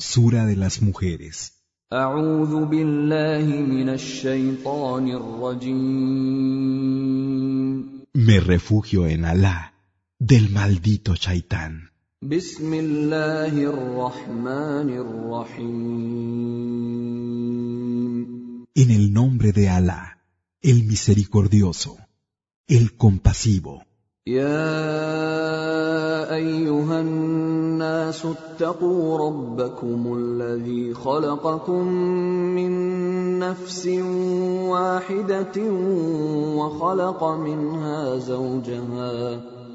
Sura de las mujeres. Me refugio en Alá del maldito Shaitán. En el nombre de Alá, el misericordioso, el compasivo. يا أيها الناس اتقوا ربكم الذي خلقكم من نفس واحدة وخلق منها زوجها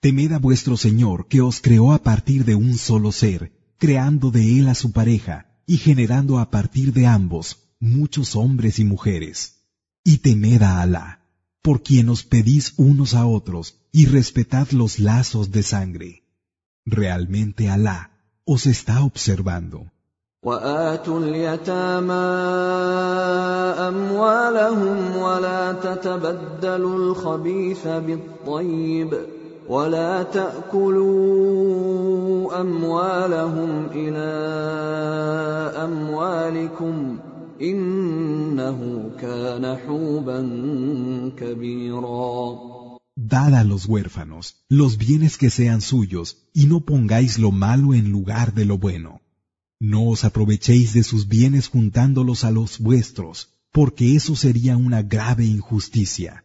temed a vuestro Señor que os creó a partir de un solo ser, creando de él a su pareja y generando a partir de ambos muchos hombres y mujeres. Y temed a Alá, por quien os pedís unos a otros y respetad los lazos de sangre. Realmente Alá os está observando. وآتوا اليتامى أموالهم ولا تتبدلوا الخبيث بالطيب ولا تأكلوا أموالهم إلى أموالكم إنه كان حوبا كبيرا Dad a los huérfanos los bienes que sean suyos y no pongáis lo malo en lugar de lo bueno. No os aprovechéis de sus bienes juntándolos a los vuestros, porque eso sería una grave injusticia.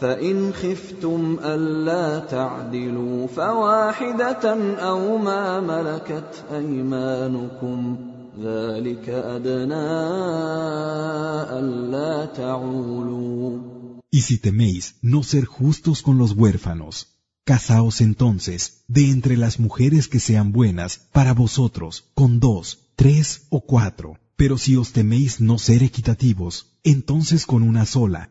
فإن خفتم ألا تعدلوا فواحدة أو ما ملكت أيمانكم ذلك أدنى ألا تعولوا Y si teméis no ser justos con los huérfanos, casaos entonces de entre las mujeres que sean buenas para vosotros con dos, tres o cuatro. Pero si os teméis no ser equitativos, entonces con una sola,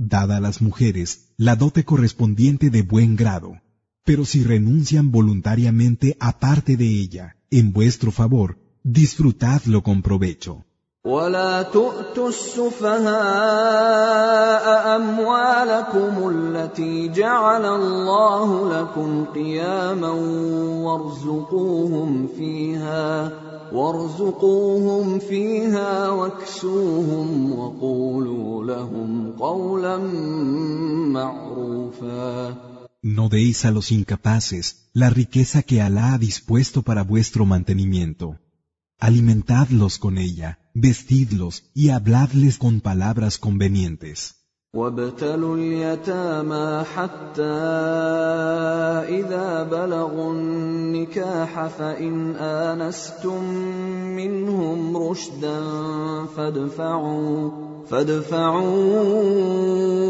Dada a las mujeres la dote correspondiente de buen grado, pero si renuncian voluntariamente aparte de ella, en vuestro favor, disfrutadlo con provecho. ولا تؤتوا السفهاء أموالكم التي جعل الله لكم قياما وارزقوهم فيها وارزقوهم فيها واكسوهم وقولوا لهم قولا معروفا No deis a los incapaces la riqueza que Alá ha dispuesto para vuestro mantenimiento. Alimentadlos con ella, vestidlos y habladles con palabras convenientes. وابتلوا اليتامى حتى إذا بلغوا النكاح فإن آنستم منهم رشدا فادفعوا فادفعوا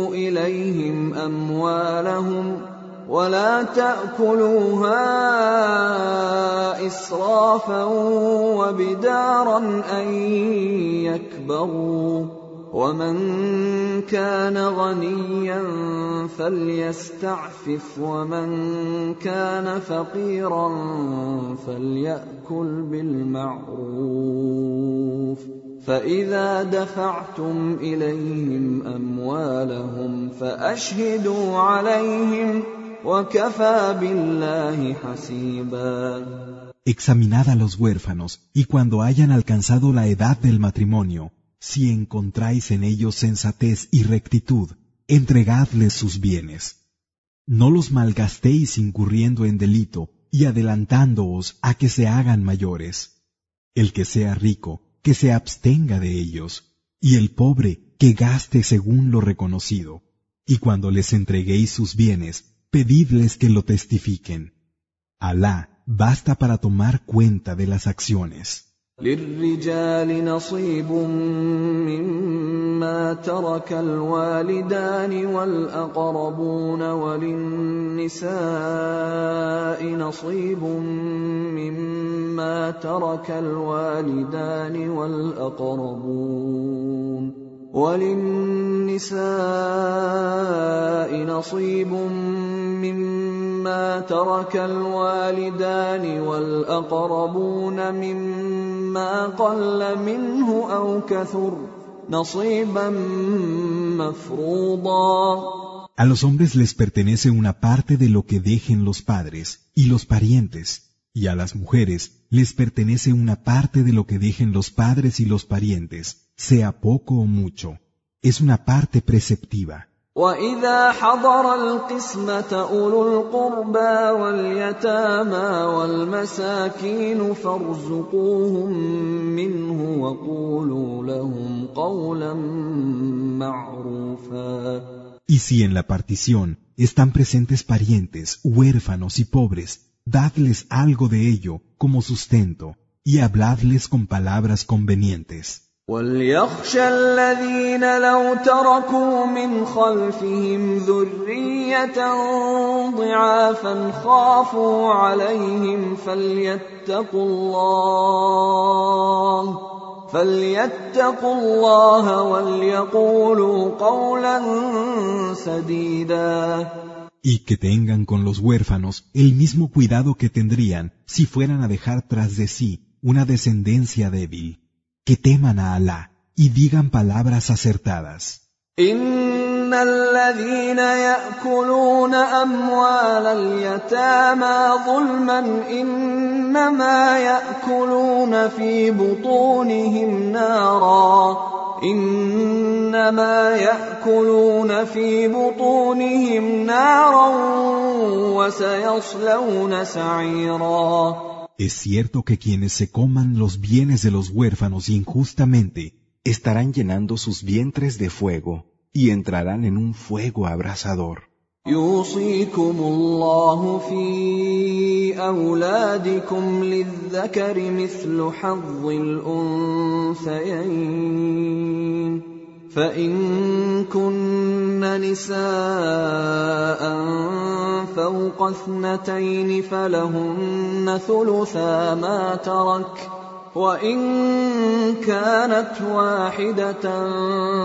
إليهم أموالهم ولا تأكلوها إسرافا وبدارا أن يكبروا ومن كان غنيا فليستعفف ومن كان فقيرا فليأكل بالمعروف. فإذا دفعتم إليهم أموالهم فأشهدوا عليهم وكفى بالله حسيبا. Examinad a los huérfanos, y cuando hayan alcanzado la edad del matrimonio, si encontráis en ellos sensatez y rectitud, entregadles sus bienes. No los malgastéis incurriendo en delito y adelantándoos a que se hagan mayores. El que sea rico, que se abstenga de ellos, y el pobre, que gaste según lo reconocido. Y cuando les entreguéis sus bienes, pedidles que lo testifiquen. Alá basta para tomar cuenta de las acciones. للرجال نصيب مما ترك الوالدان والأقربون وللنساء نصيب مما ترك الوالدان والأقربون وللنساء نصيب مما ترك الوالدان والأقربون مما قل منه أو كثر نصيبا مفروضا A los hombres les pertenece una parte de lo que dejen los padres y los parientes, y a las mujeres les pertenece una parte de lo que dejen los padres y los parientes, sea poco o mucho. Es una parte preceptiva. وإذا حضر القسمة أولو القربى واليتامى والمساكين فارزقوهم منه وقولوا لهم قولا معروفا Y si en la partición están presentes parientes, huérfanos y pobres, dadles algo de ello como sustento y habladles con palabras convenientes. وليخشى الذين لو تركوا من خلفهم ذرية ضعافا خافوا عليهم فليتقوا الله فليتقوا الله وليقولوا قولا سديدا y que tengan con los huérfanos el mismo cuidado que tendrían si fueran a dejar tras de sí una descendencia débil. Que teman a Alá y digan palabras acertadas. إن الذين يأكلون أموال اليتامى ظلما إنما يأكلون في بطونهم نارا إنما يأكلون في بطونهم نارا وسيصلون سعيرا Es cierto que quienes se coman los bienes de los huérfanos injustamente estarán llenando sus vientres de fuego Y entrarán en un fuego abrasador. يوصيكم الله في أولادكم للذكر مثل حظ الأنثيين فإن كن نساء فوق اثنتين فلهن ثلثا ما ترك وإن كانت واحدة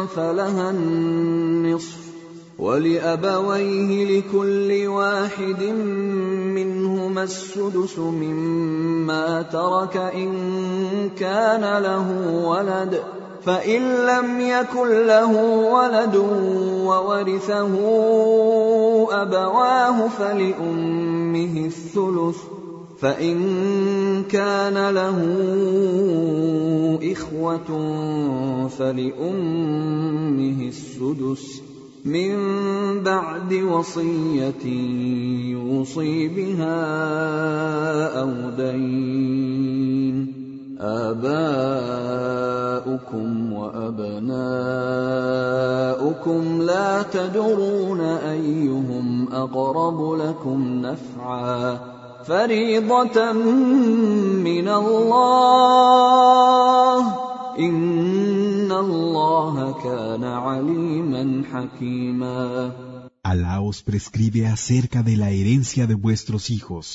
فلها النصف ولأبويه لكل واحد منهما السدس مما ترك إن كان له ولد فإن لم يكن له ولد وورثه أبواه فلأمه الثلث فإن كان له إخوة فلأمه السدس من بعد وصية يوصي بها أو دين. آباؤكم وأبناؤكم لا تدرون أيهم أقرب لكم نفعا. فريضة من الله إن الله كان عليما حكيما Alá os prescribe acerca de la herencia de vuestros hijos.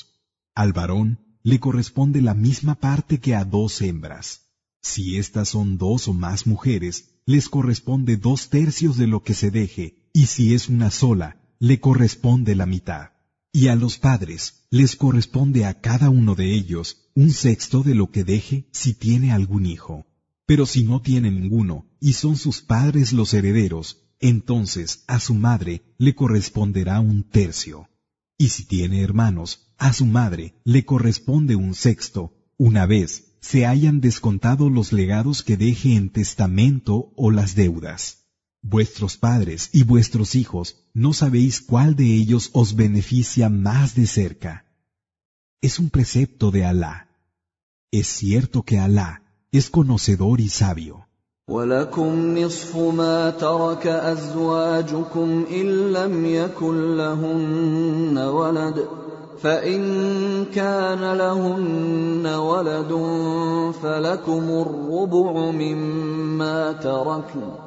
Al varón le corresponde la misma parte que a dos hembras. Si estas son dos o más mujeres, les corresponde dos tercios de lo que se deje, y si es una sola, le corresponde la mitad. Y a los padres les corresponde a cada uno de ellos un sexto de lo que deje si tiene algún hijo. Pero si no tiene ninguno y son sus padres los herederos, entonces a su madre le corresponderá un tercio. Y si tiene hermanos, a su madre le corresponde un sexto, una vez se hayan descontado los legados que deje en testamento o las deudas. Vuestros padres y vuestros hijos no sabéis cuál de ellos os beneficia más de cerca. Es un precepto de Alá. Es cierto que Alá es conocedor y sabio. ولكم نصف ما ترك ازواجكم ان لم يكن لهن ولد فان كان لهن ولد فلكم الربع مما تركن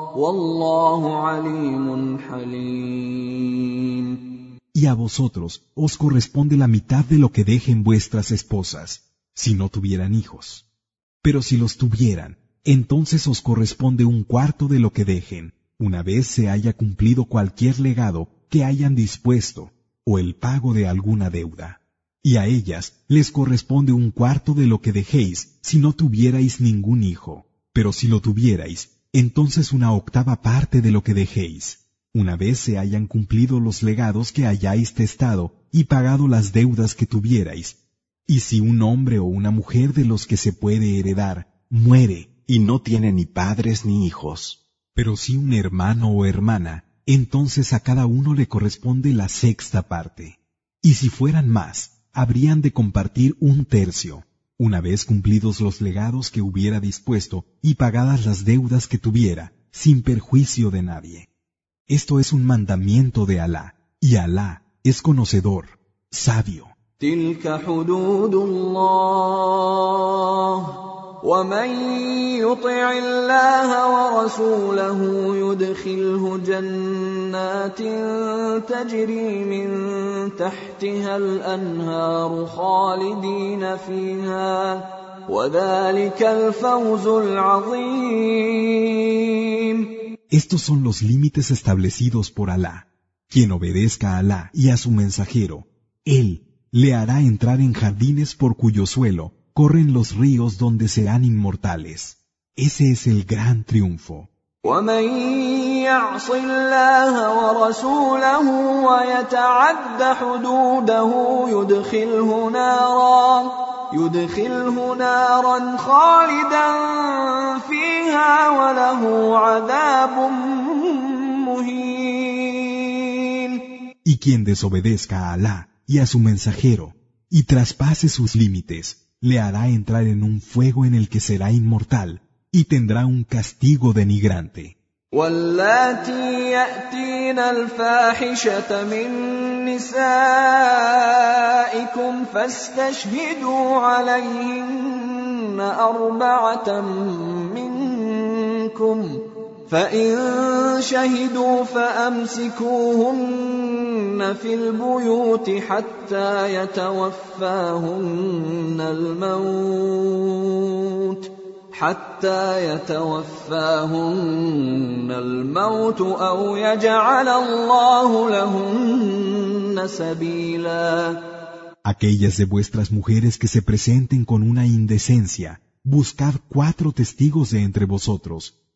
Y a vosotros os corresponde la mitad de lo que dejen vuestras esposas, si no tuvieran hijos. Pero si los tuvieran, entonces os corresponde un cuarto de lo que dejen, una vez se haya cumplido cualquier legado que hayan dispuesto, o el pago de alguna deuda. Y a ellas les corresponde un cuarto de lo que dejéis si no tuvierais ningún hijo, pero si lo tuvierais, entonces una octava parte de lo que dejéis, una vez se hayan cumplido los legados que hayáis testado y pagado las deudas que tuvierais. Y si un hombre o una mujer de los que se puede heredar muere y no tiene ni padres ni hijos. Pero si un hermano o hermana, entonces a cada uno le corresponde la sexta parte. Y si fueran más, habrían de compartir un tercio, una vez cumplidos los legados que hubiera dispuesto y pagadas las deudas que tuviera, sin perjuicio de nadie. Esto es un mandamiento de Alá, y Alá es conocedor, sabio. ومن يطع الله ورسوله يدخله جنات تجري من تحتها الانهار خالدين فيها وذلك الفوز العظيم Estos son los límites establecidos por Alá. Quien obedezca a Alá y a su mensajero, Él le hará entrar en jardines por cuyo suelo corren los ríos donde serán inmortales. Ese es el gran triunfo. ومن يعص الله ورسوله ويتعد حدوده يدخله نارا يدخله نارا خالدا فيها وله عذاب مهين Y quien desobedezca a Alá y a su mensajero y traspase sus límites, le hará entrar en un fuego en el que será inmortal y tendrá un castigo denigrante. واللاتي يأتين الفاحشة من نسائكم فاستشهدوا عليهن أربعة منكم فإن شهدوا فأمسكوهن في البيوت حتى يتوفاهن الموت حتى يتوفاهن الموت أو يجعل الله لهن سبيلا Aquellas de vuestras mujeres que se presenten con una indecencia, buscad cuatro testigos de entre vosotros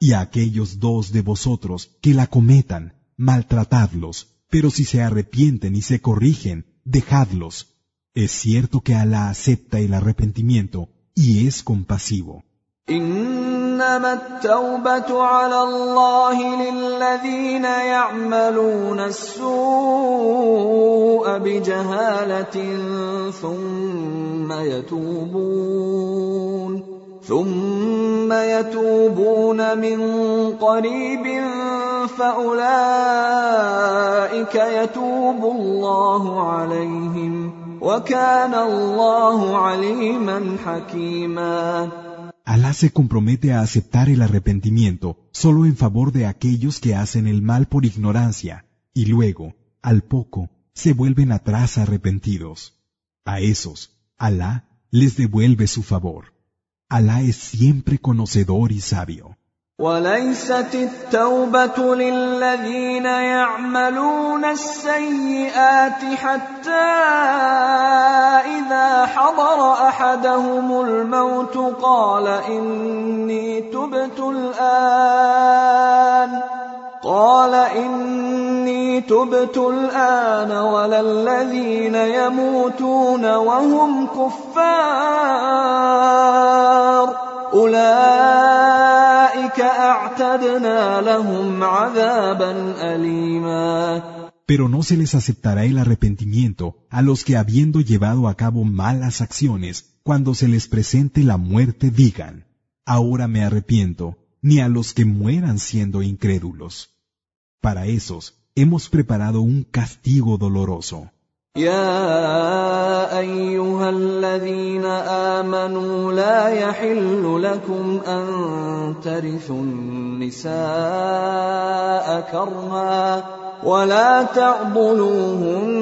Y a aquellos dos de vosotros que la cometan, maltratadlos, pero si se arrepienten y se corrigen, dejadlos. Es cierto que Alá acepta el arrepentimiento y es compasivo. انما التوبه على الله للذين يعملون السوء بجهاله ثم يتوبون ثم يتوبون من قريب فاولئك يتوب الله عليهم Alá se compromete a aceptar el arrepentimiento solo en favor de aquellos que hacen el mal por ignorancia y luego, al poco, se vuelven atrás arrepentidos. A esos, Alá les devuelve su favor. Alá es siempre conocedor y sabio. وليست التوبة للذين يعملون السيئات حتى إذا حضر أحدهم الموت قال إني تبت الآن قال إني تبت الآن ولا الذين يموتون وهم كفار أولئك Pero no se les aceptará el arrepentimiento a los que habiendo llevado a cabo malas acciones, cuando se les presente la muerte digan, ahora me arrepiento, ni a los que mueran siendo incrédulos. Para esos hemos preparado un castigo doloroso. يا ايها الذين امنوا لا يحل لكم ان ترثوا النساء كرها ولا تعضلوهن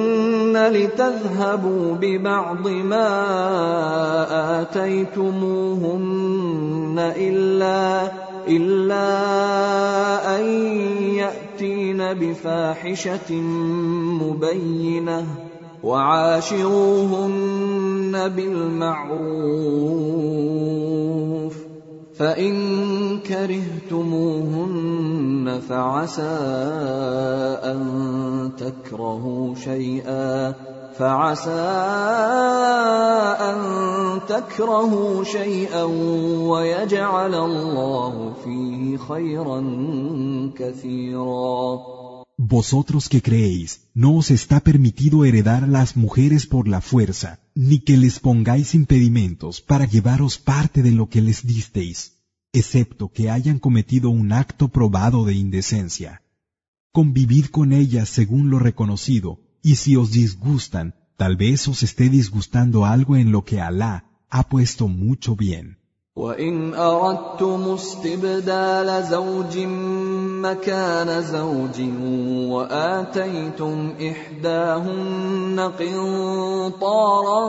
لتذهبوا ببعض ما اتيتموهن الا إلا أن يأتين بفاحشة مبينة وعاشروهن بالمعروف فإن كرهتموهن فعسى أن تكرهوا شيئا فعسى ان تكرهوا شيئا ويجعل الله فيه خيرا كثيرا Vosotros que creéis, no os está permitido heredar a las mujeres por la fuerza, ni que les pongáis impedimentos para llevaros parte de lo que les disteis, excepto que hayan cometido un acto probado de indecencia. Convivid con ellas según lo reconocido, y si os disgustan, tal vez os esté disgustando algo en lo que Alá ha puesto mucho bien. وان اردتم استبدال زوج مكان زوج واتيتم احداهن قنطارا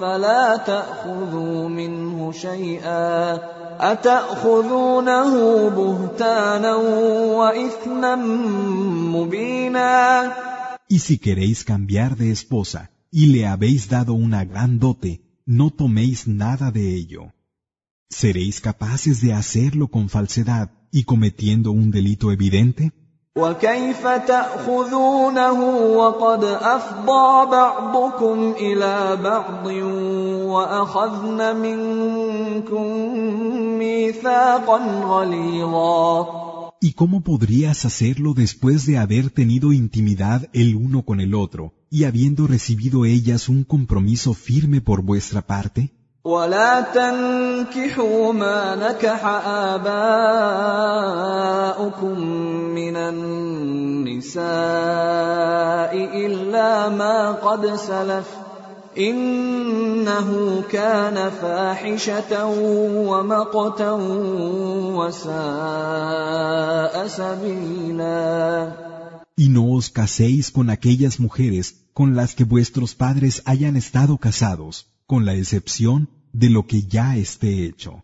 فلا تاخذوا منه شيئا اتاخذونه بهتانا واثما مبينا Y si queréis cambiar de esposa y le habéis dado una gran dote, no toméis nada de ello. ¿Seréis capaces de hacerlo con falsedad y cometiendo un delito evidente? ¿Y cómo podrías hacerlo después de haber tenido intimidad el uno con el otro y habiendo recibido ellas un compromiso firme por vuestra parte? ولا تنكحوا ما نكح آباؤكم من النساء إلا ما قد سلف انه كان فاحشه ومقتا وساء سبيلا Y no os caséis con aquellas mujeres con las que vuestros padres hayan estado casados, con la excepción de lo que ya esté hecho.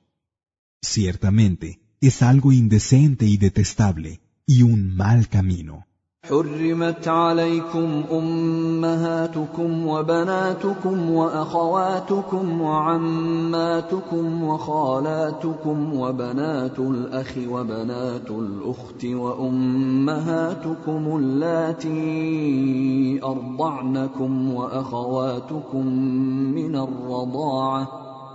Ciertamente, es algo indecente y detestable, y un mal camino. حرمت عليكم امهاتكم وبناتكم واخواتكم وعماتكم وخالاتكم وبنات الاخ وبنات الاخت وامهاتكم اللاتي ارضعنكم واخواتكم من الرضاعه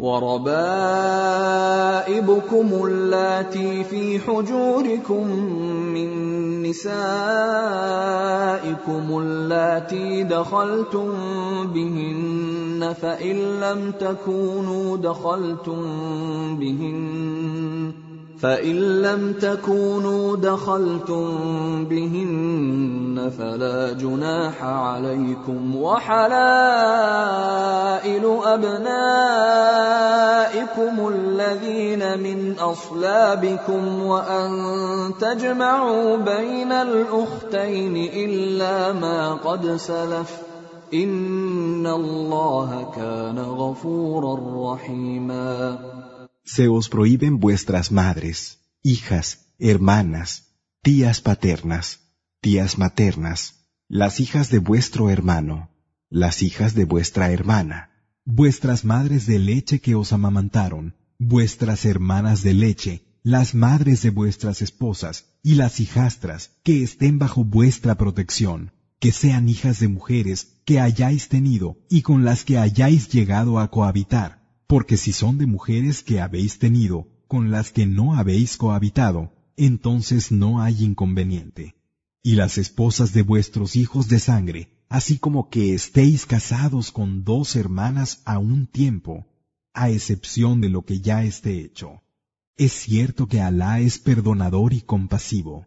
وربائبكم اللاتي في حجوركم من نسائكم اللاتي دخلتم بهن فإن لم تكونوا دخلتم بهن فإن لم تكونوا دخلتم بهن فلا جناح عليكم وحلائل أبنائكم الذين من أصلابكم وأن تجمعوا بين الأختين إلا ما قد سلف إن الله كان غفورا رحيما Se os prohíben vuestras madres, hijas, hermanas, tías paternas, tías maternas, las hijas de vuestro hermano, las hijas de vuestra hermana, vuestras madres de leche que os amamantaron, vuestras hermanas de leche, las madres de vuestras esposas y las hijastras que estén bajo vuestra protección, que sean hijas de mujeres que hayáis tenido y con las que hayáis llegado a cohabitar porque si son de mujeres que habéis tenido con las que no habéis cohabitado, entonces no hay inconveniente. Y las esposas de vuestros hijos de sangre, así como que estéis casados con dos hermanas a un tiempo, a excepción de lo que ya esté hecho. Es cierto que Alá es perdonador y compasivo.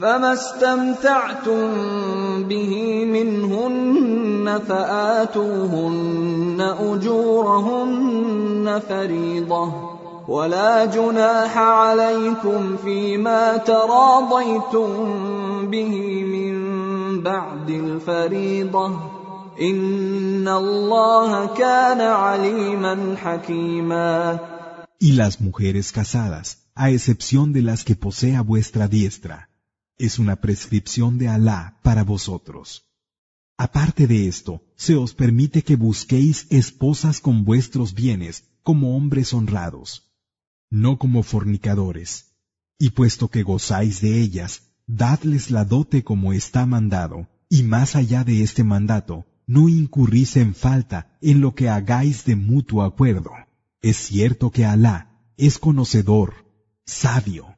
فما استمتعتم به منهن فاتوهن اجورهن فريضه ولا جناح عليكم فيما تراضيتم به من بعد الفريضه ان الله كان عليما حكيما Y las mujeres casadas, a excepción de las que posea vuestra diestra, es una prescripción de Alá para vosotros. Aparte de esto, se os permite que busquéis esposas con vuestros bienes como hombres honrados, no como fornicadores. Y puesto que gozáis de ellas, dadles la dote como está mandado, y más allá de este mandato, no incurrís en falta en lo que hagáis de mutuo acuerdo. Es cierto que Alá es conocedor, sabio.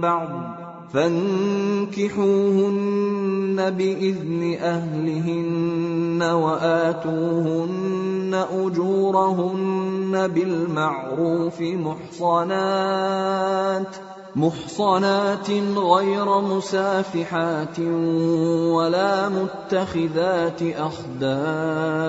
بعض فانكحوهن بإذن أهلهن وآتوهن أجورهن بالمعروف محصنات محصنات غير مسافحات ولا متخذات أخدان.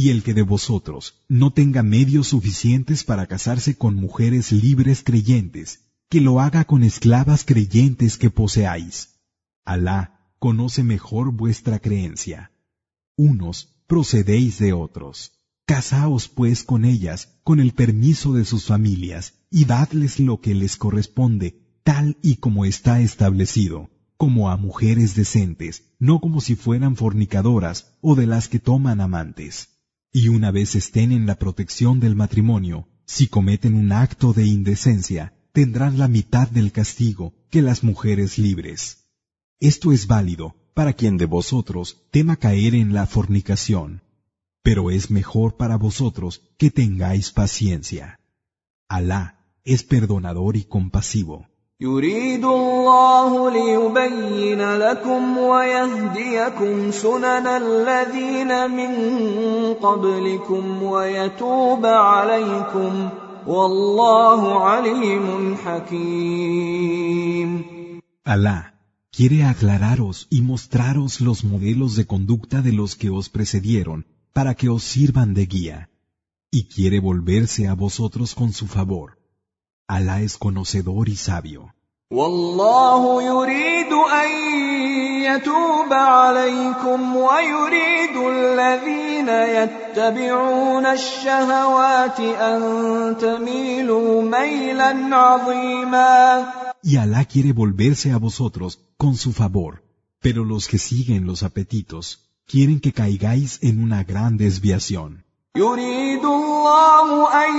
Y el que de vosotros no tenga medios suficientes para casarse con mujeres libres creyentes, que lo haga con esclavas creyentes que poseáis. Alá conoce mejor vuestra creencia. Unos procedéis de otros. Casaos pues con ellas, con el permiso de sus familias, y dadles lo que les corresponde, tal y como está establecido, como a mujeres decentes, no como si fueran fornicadoras o de las que toman amantes. Y una vez estén en la protección del matrimonio, si cometen un acto de indecencia, tendrán la mitad del castigo que las mujeres libres. Esto es válido para quien de vosotros tema caer en la fornicación, pero es mejor para vosotros que tengáis paciencia. Alá es perdonador y compasivo. يريد الله ليبين لكم ويهديكم سنن الذين من قبلكم ويتوب عليكم والله عليم حكيم Alá quiere aclararos y mostraros los modelos de conducta de los que os precedieron para que os sirvan de guía, y quiere volverse a vosotros con su favor. Alá es conocedor y sabio. والله يريد أن يتوب عليكم ويريد الذين يتبعون الشهوات أن تميلوا ميلا عظيما Y Alá quiere volverse a vosotros con su favor, pero los que siguen los apetitos quieren que caigáis en una gran desviación. يريد الله أن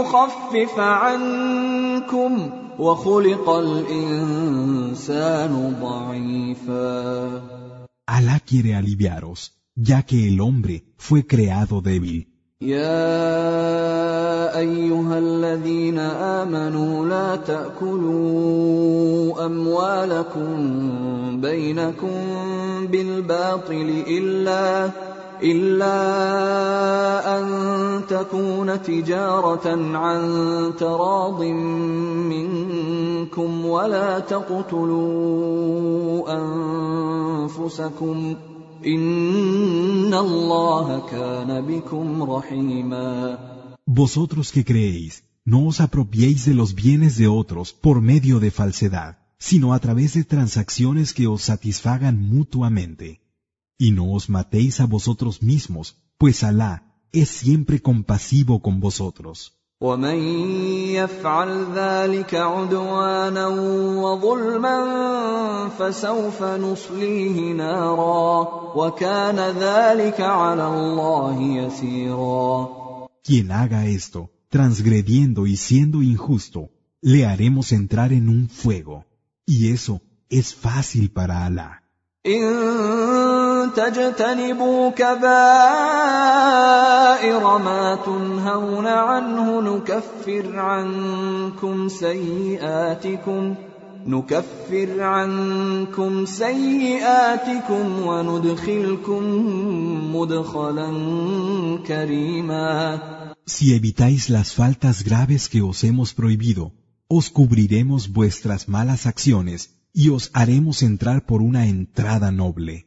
يخفف عنكم وخلق الإنسان ضعيفا Alá quiere aliviaros, ya que el hombre fue creado débil. يا أيها الذين آمنوا لا تأكلوا أموالكم بينكم بالباطل إلا إلا أن تكون تجارة عن تراض منكم ولا تقتلوا أنفسكم إن الله كان بكم رحيما Vosotros que creéis, no os apropiéis de los bienes de otros por medio de falsedad, sino a través de transacciones que os satisfagan mutuamente. Y no os matéis a vosotros mismos, pues Alá es siempre compasivo con vosotros. ومن يفعل ذلك عدوانا وظلما فسوف نصليه نارا وكان ذلك على الله يسيرا Quien haga esto, transgrediendo y siendo injusto, le haremos entrar en un fuego. Y eso es fácil para Alá. إن تجتنبوا كبائر ما تنهون عنه نكفر عنكم سيئاتكم نكفر عنكم سيئاتكم وندخلكم مدخلا كريما Si evitáis las faltas graves que os hemos prohibido, os cubriremos vuestras malas acciones y os haremos entrar por una entrada noble.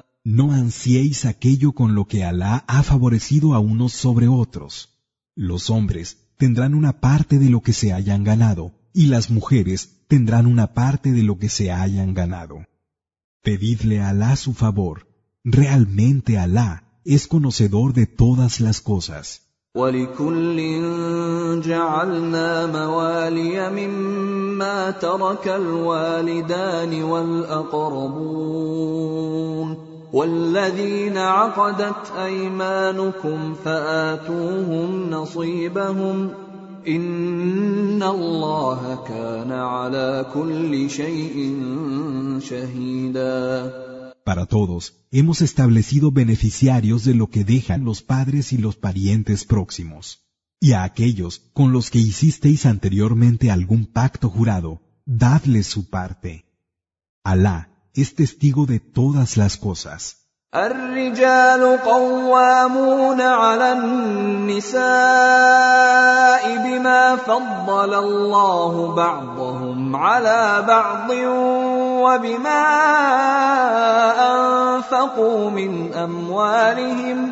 No ansiéis aquello con lo que Alá ha favorecido a unos sobre otros. Los hombres tendrán una parte de lo que se hayan ganado, y las mujeres tendrán una parte de lo que se hayan ganado. Pedidle a Alá su favor. Realmente Alá es conocedor de todas las cosas. ولكل جعلنا موالي مما ترك الوالدان والاقربون والذين عقدت ايمانكم فاتوهم نصيبهم ان الله كان على كل شيء شهيدا Para todos, hemos establecido beneficiarios de lo que dejan los padres y los parientes próximos. Y a aquellos con los que hicisteis anteriormente algún pacto jurado, dadles su parte. Alá es testigo de todas las cosas. الرجال قوامون على النساء بما فضل الله بعضهم على بعض وبما أنفقوا من أموالهم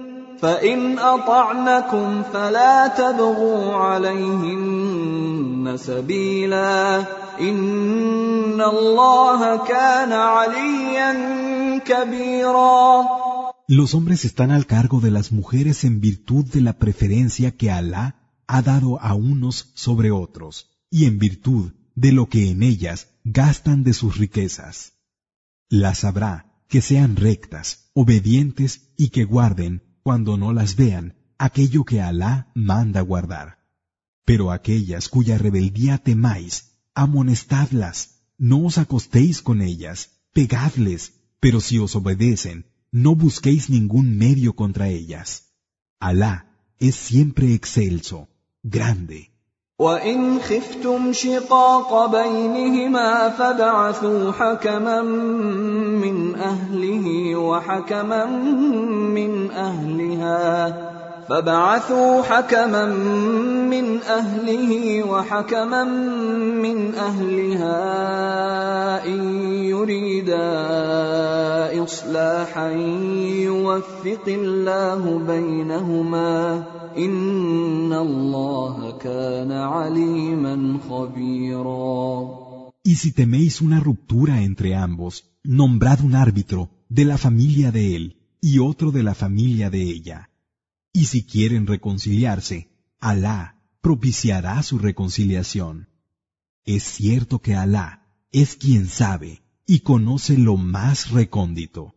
فان اطعنكم فلا تبغوا عليهن سبيلا ان الله كان عليا كبيرا Los hombres están al cargo de las mujeres en virtud de la preferencia que Alá ha dado a unos sobre otros y en virtud de lo que en ellas gastan de sus riquezas. Las habrá que sean rectas, obedientes y que guarden, cuando no las vean, aquello que Alá manda guardar. Pero aquellas cuya rebeldía temáis, amonestadlas, no os acostéis con ellas, pegadles, pero si os obedecen, no busquéis ningún medio contra ellas. Alá es siempre excelso, grande. وإن خفتم شقاق بينهما فبعثوا حكما من أهله وحكما من أهلها فبعثوا حكما من اهله وحكما من اهلها ان يريدا اصلاحا يوفق الله بينهما ان الله كان عليما خبيرا Y si teméis una ruptura entre ambos, nombrad un árbitro de la familia de él y otro de la familia de ella Y si quieren reconciliarse, Alá propiciará su reconciliación. Es cierto que Alá es quien sabe y conoce lo más recóndito.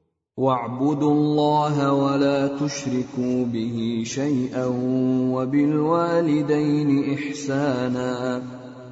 وبالوالدين احسانا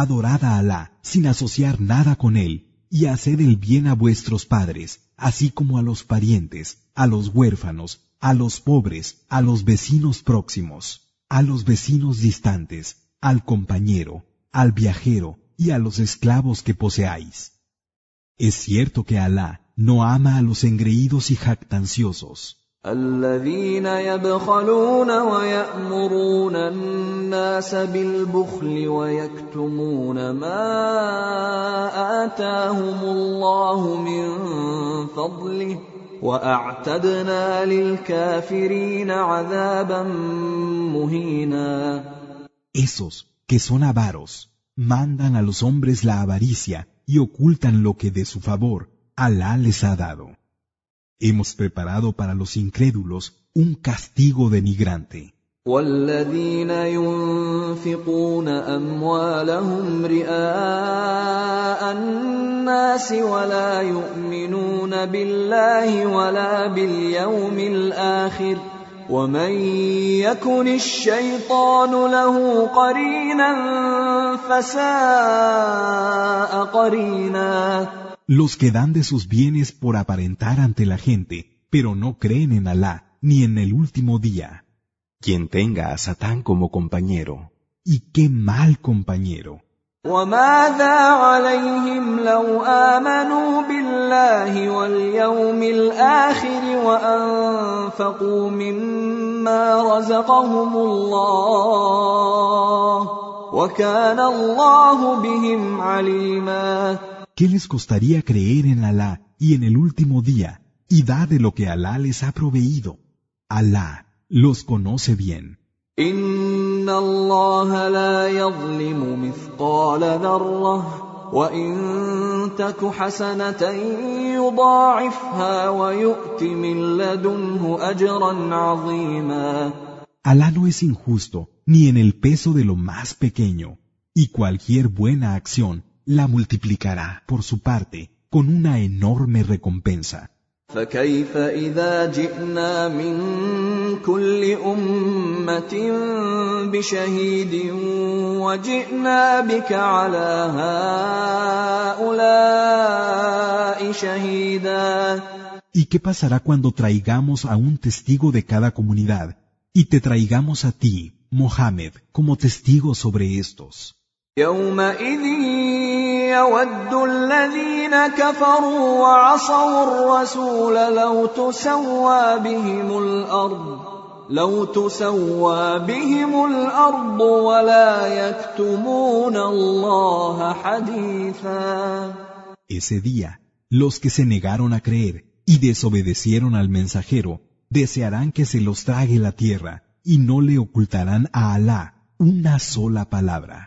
Adorad a Alá sin asociar nada con él, y haced el bien a vuestros padres, así como a los parientes, a los huérfanos, a los pobres, a los vecinos próximos, a los vecinos distantes, al compañero, al viajero y a los esclavos que poseáis. Es cierto que Alá no ama a los engreídos y jactanciosos. الذين يبخلون ويأمرون الناس بالبخل ويكتمون ما آتاهم الله من فضله وأعتدنا للكافرين عذابا مهينا Esos que son avaros mandan a los hombres la avaricia y ocultan lo que de su favor Alá les ha dado. Hemos preparado para los incrédulos un castigo denigrante. والذين ينفقون اموالهم رئاء الناس ولا يؤمنون بالله ولا باليوم الاخر ومن يكن الشيطان له قرينا فساء قرينا los que dan de sus bienes por aparentar ante la gente, pero no creen en Alá ni en el último día. Quien tenga a Satán como compañero. Y qué mal compañero. وماذا عليهم لو آمنوا بالله واليوم الآخر وأنفقوا مما رزقهم الله وكان الله بهم عليما ¿Qué les costaría creer en Alá y en el último día y da de lo que Alá les ha proveído? Alá los conoce bien. إن الله لا يظلم مثقال ذرة وإن تك حسنة يضاعفها ويؤت من لدنه أجرا عظيما Alá no es injusto ni en el peso de lo más pequeño, y cualquier buena acción la multiplicará por su parte con una enorme recompensa. فكيف إذا جئنا من كل أمة بشهيد وجئنا بك على هؤلاء شهيدا ¿Y qué pasará cuando traigamos a un testigo de cada comunidad y te traigamos a ti, Mohammed, como testigo sobre estos? يومئذ يود الذين كفروا وعصوا الرسول لو تسوى بهم الارض لو تسوى بهم الارض ولا يكتمون الله حديثا Ese día, los que se negaron a creer y desobedecieron al mensajero, desearán que se los trague la tierra y no le ocultarán a Alá una sola palabra.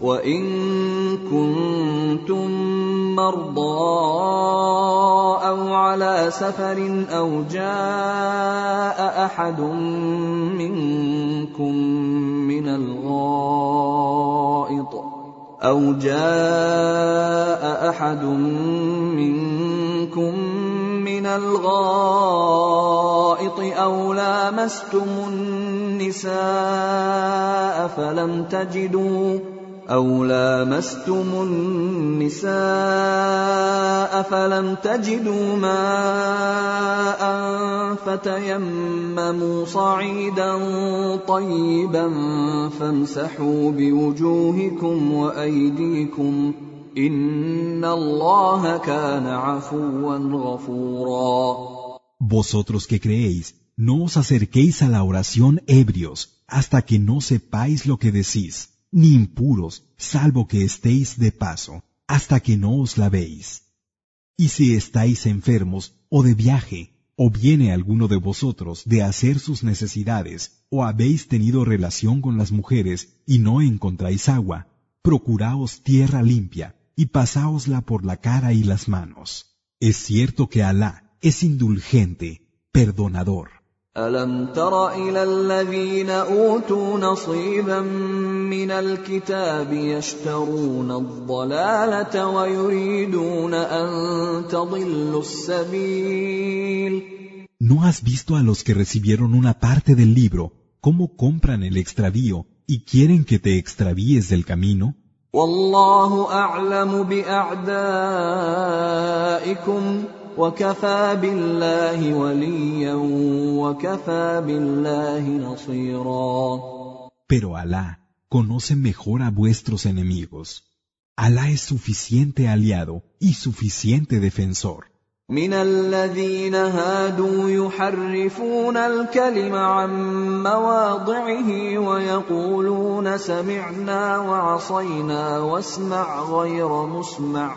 وان كنتم مرضى أو على سفر أو جاء احد منكم من الغائط أو جاء احد منكم من الغائط أو لامستم النساء فلم تجدوا أو لامستم النساء فلم تجدوا ماء فتيمموا صعيدا طيبا فامسحوا بوجوهكم وأيديكم إن الله كان عفوا غفورا Vosotros que creéis, no os acerquéis a la oración ebrios hasta que no sepáis lo que decís. Ni impuros, salvo que estéis de paso, hasta que no os lavéis. Y si estáis enfermos o de viaje, o viene alguno de vosotros de hacer sus necesidades, o habéis tenido relación con las mujeres y no encontráis agua, procuraos tierra limpia y pasáosla por la cara y las manos. Es cierto que Alá es indulgente, perdonador. ألم تر إلى الذين أوتوا نصيبا من الكتاب يشترون الضلالة ويريدون أن تضلوا السبيل ¿No has visto a los que recibieron una parte del libro cómo compran el extravío y quieren que te extravíes del camino? والله أعلم بأعدائكم وكفى بالله وليا وكفى بالله نصيرا Pero Alá conoce mejor a vuestros enemigos. Alá es suficiente aliado y suficiente defensor. من الذين هادوا يحرفون الكلم عن مواضعه ويقولون سمعنا وعصينا واسمع غير مسمع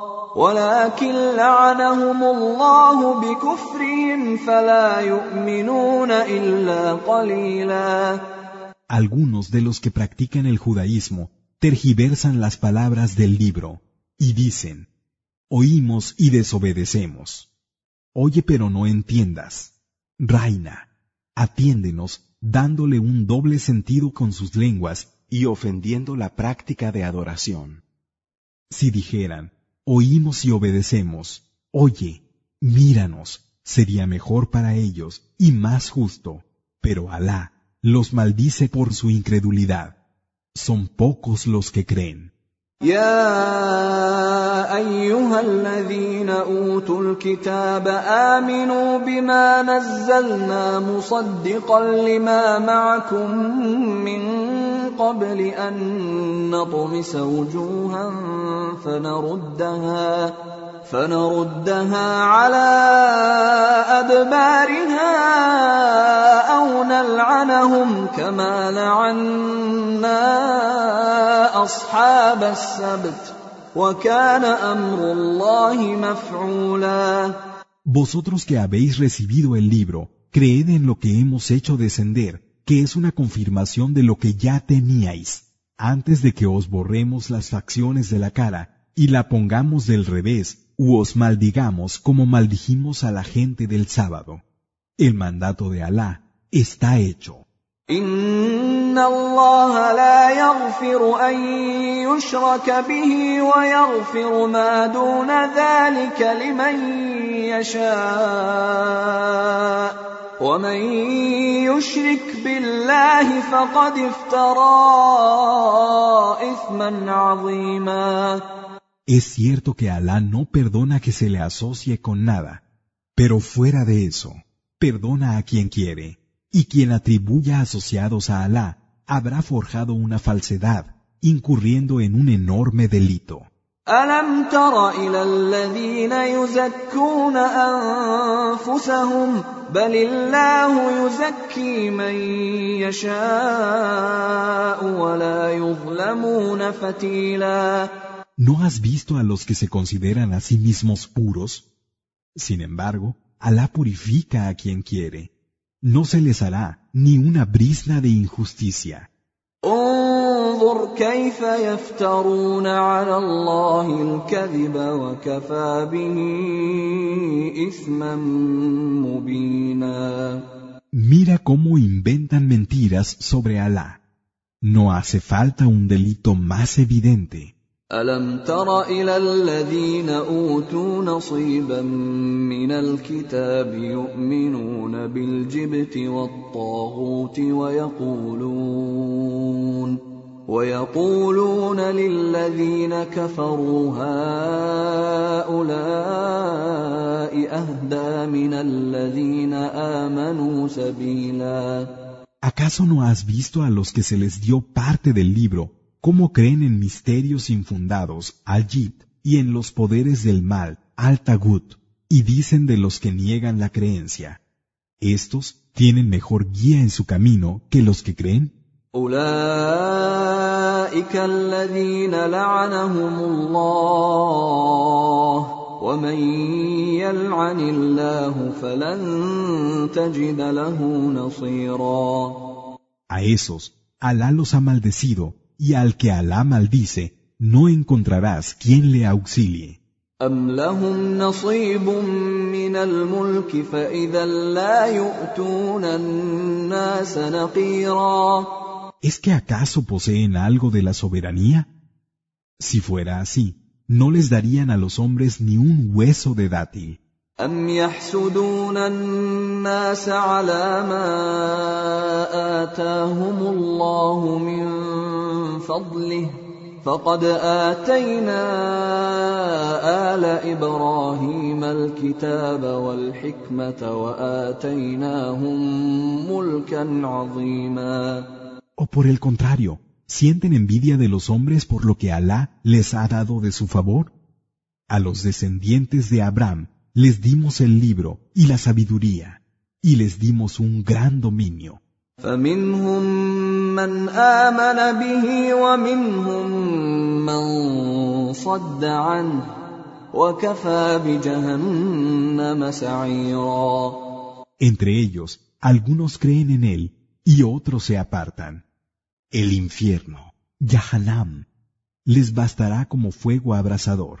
ولكن لعنهم الله بكفرهم فلا يؤمنون الا قليلا Algunos de los que practican el judaísmo tergiversan las palabras del libro y dicen, oímos y desobedecemos. Oye pero no entiendas. Reina, atiéndenos dándole un doble sentido con sus lenguas y ofendiendo la práctica de adoración. Si dijeran, oímos y obedecemos, oye, míranos, sería mejor para ellos y más justo, pero Alá los maldice por su incredulidad. Son pocos los que creen. يا أيها الذين أوتوا الكتاب آمنوا بما نزلنا مصدقا لما معكم من قبل أن نطمس وجوها فنردها فنردها على أدبارها أو نلعنهم كما لعنا أصحاب السبت. Vosotros que habéis recibido el libro, creed en lo que hemos hecho descender, que es una confirmación de lo que ya teníais, antes de que os borremos las facciones de la cara y la pongamos del revés, u os maldigamos como maldijimos a la gente del sábado. El mandato de Alá está hecho. ان الله لا يغفر ان يشرك به ويغفر ما دون ذلك لمن يشاء ومن يشرك بالله فقد افترى اثما عظيما Es cierto que Alá no perdona que se le asocie con nada, pero fuera de eso, perdona a quien quiere, y quien atribuya asociados a Alá habrá forjado una falsedad, incurriendo en un enorme delito. الم تر الى الذين يزكون انفسهم بل الله يزكي من يشاء ولا يظلمون فتيلا ¿No has visto a los que se consideran a sí mismos puros? Sin embargo, Alá purifica a quien quiere. no se les hará ni una brisna de injusticia. Mira cómo inventan mentiras sobre Alá. No hace falta un delito más evidente. ألم تر إلى الذين أوتوا نصيبا من الكتاب يؤمنون بالجبت والطاغوت ويقولون ويقولون للذين كفروا هؤلاء أهدى من الذين آمنوا سبيلا. ¿Acaso no has visto a los que se les dio parte del libro cómo creen en misterios infundados, al-Jid, y en los poderes del mal, al-Tagut, y dicen de los que niegan la creencia? ¿Estos tienen mejor guía en su camino que los que creen? اولئك الذين لعنهم الله ومن يلعن الله فلن تجد له نصيرا A esos, Alá los ha maldecido, y al que Alá maldice, no encontrarás quien le auxilie. أم لهم نصيب من الملك فإذا لا يؤتون الناس نقيرا ¿Es que acaso poseen algo de la soberanía? Si fuera así, no les darían a los hombres ni un hueso de dátil. أم يحسدون الناس على ما آتاهم الله من فضله فقد آتينا آل إبراهيم الكتاب والحكمة وآتيناهم ملكا عظيما O por el contrario, ¿Sienten envidia de los hombres por lo que Alá les ha dado de su favor? A los descendientes de Abraham les dimos el libro y la sabiduría, y les dimos un gran dominio. فمنهم من آمن به ومنهم من صد عنه وكفى بجهنم سعيرا Entre ellos, algunos creen en él y otros se apartan. El infierno, Yahanam, les bastará como fuego abrasador.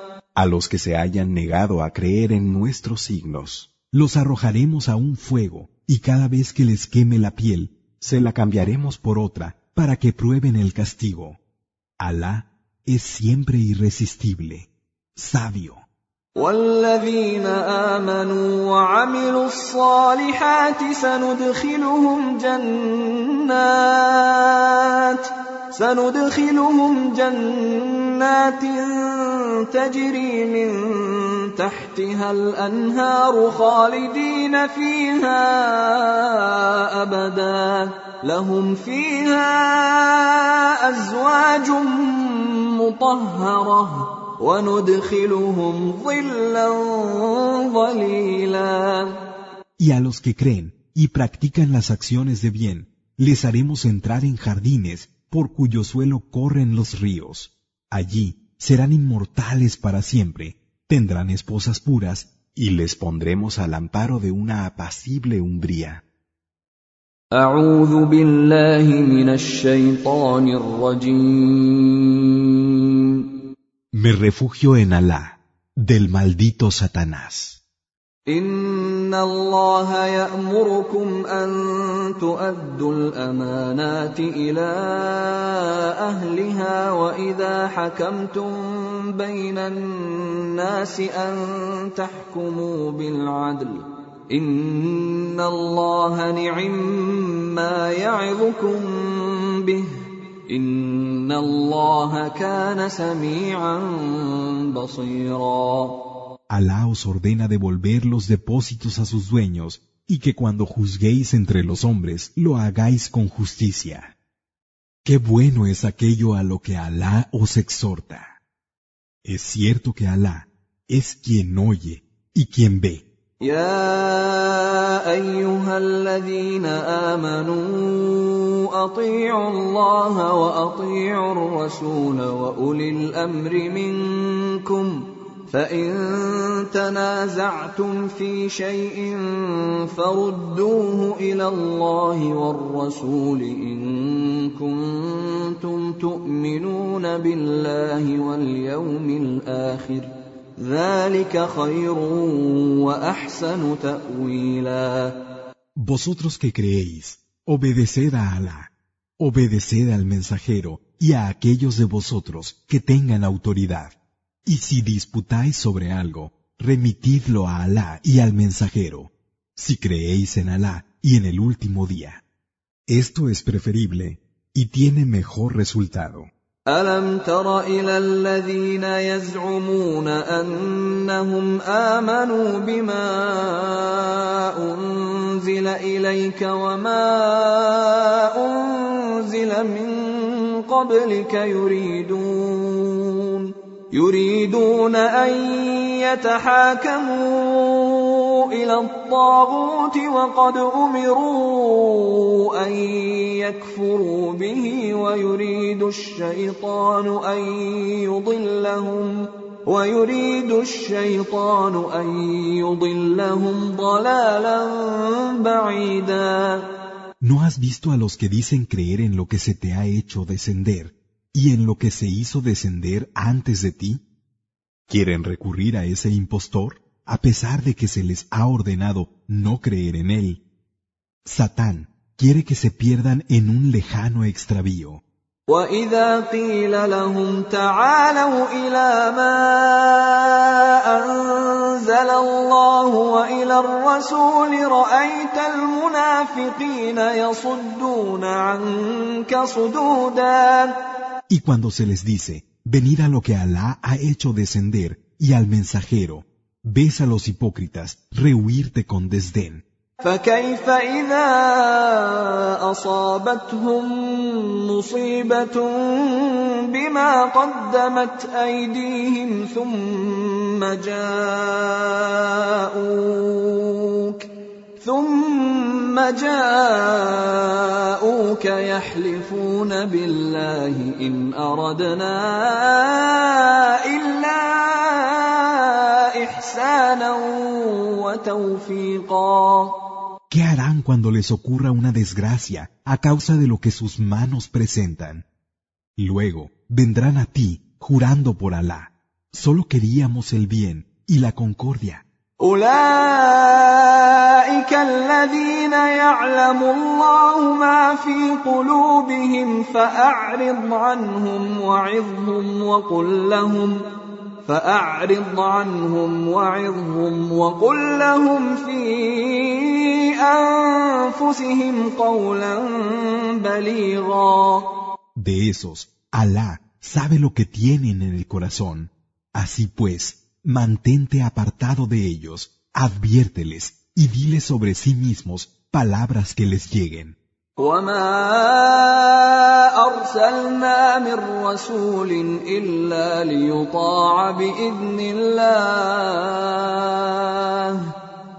A los que se hayan negado a creer en nuestros signos, Los arrojaremos a un fuego y cada vez que les queme la piel, se la cambiaremos por otra para que prueben el castigo. Alá es siempre irresistible, sabio. والذين امنوا وعملوا الصالحات سندخلهم جنات سندخلهم جنات تجري من تحتها الانهار خالدين فيها ابدا لهم فيها ازواج مطهره وندخلهم ظلا ظليلا Y a los que creen y practican las acciones de bien, les haremos entrar en jardines por cuyo suelo corren los ríos. Allí serán inmortales para siempre, tendrán esposas puras, y les pondremos al amparo de una apacible umbría. Me refugio en Alá, del maldito Satanás. إن الله يأمركم أن تؤدوا الأمانات إلى أهلها وإذا حكمتم بين الناس أن تحكموا بالعدل إن الله نعم ما يعظكم به إن الله كان سميعا بصيرا Alá os ordena devolver los depósitos a sus dueños y que cuando juzguéis entre los hombres lo hagáis con justicia. Qué bueno es aquello a lo que Alá os exhorta. Es cierto que Alá es quien oye y quien ve. يا ايها الذين امنوا اطيعوا الله واطيعوا الرسول واولي الامر منكم فان تنازعتم في شيء فردوه إلى الله والرسول ان كنتم تؤمنون بالله واليوم الآخر ذلك خير واحسن تاويلا Vosotros que creéis, obedeced a Alá, obedeced al mensajero y a aquellos de vosotros que tengan autoridad. Y si disputáis sobre algo, remitidlo a Alá y al mensajero, si creéis en Alá y en el último día. Esto es preferible y tiene mejor resultado. الم تر الى الذين يزعمون انهم امنوا بما انزل اليك وما انزل من قبلك يريدون يريدون أن يتحاكموا إلى الطاغوت وقد أمروا أن يكفروا به ويريد الشيطان أن يضلهم ويريد الشيطان أن يضلهم ضلالا بعيدا. ¿No has visto a los que dicen creer en lo que se te ha hecho descender? y en lo que se hizo descender antes de ti? ¿Quieren recurrir a ese impostor a pesar de que se les ha ordenado no creer en él? Satán quiere que se pierdan en un lejano extravío, واذا قيل لهم تعالوا الى ما انزل الله والى الرسول رايت المنافقين يصدون عنك صدودا Y cuando se les dice, venid a lo que Alá ha hecho descender y al mensajero, ves a los hipócritas rehuirte con desdén. فكيف اذا اصابتهم مصيبه بما قدمت ايديهم ثم جاءوك ثم جاءوك يحلفون بالله ان اردنا الا احسانا وتوفيقا ¿Qué harán cuando les ocurra una desgracia a causa de lo que sus manos presentan? Luego vendrán a ti jurando por Alá. Solo queríamos el bien y la concordia. أولئك الذين يعلم الله ما في قلوبهم فأعرض عنهم وعظهم وقل لهم فأعرض عنهم وعظهم وقل لهم في أنفسهم قولا بليغا De esos, Alá sabe lo que tienen en el corazón. Así pues, mantente apartado de ellos, adviérteles y diles sobre sí mismos palabras que les lleguen. وما أرسلنا من رسول إلا ليطاع بإذن الله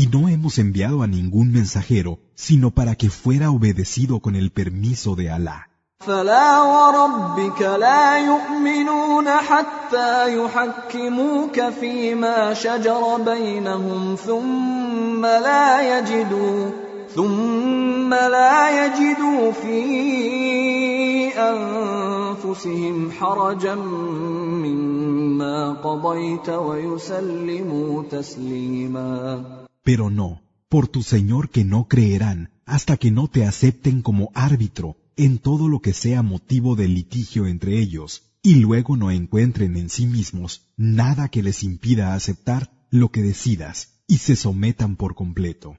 Y no hemos enviado a ningún mensajero, sino para que fuera obedecido con el permiso de Alá. فلا وربك لا يؤمنون حتى يحكموك فيما شجر بينهم ثم لا يجدوا ثم لا يجدوا في أنفسهم حرجا مما قضيت ويسلموا تسليما Pero no, por tu Señor que no creerán hasta que no te acepten como árbitro en todo lo que sea motivo de litigio entre ellos, y luego no encuentren en sí mismos nada que les impida aceptar lo que decidas y se sometan por completo.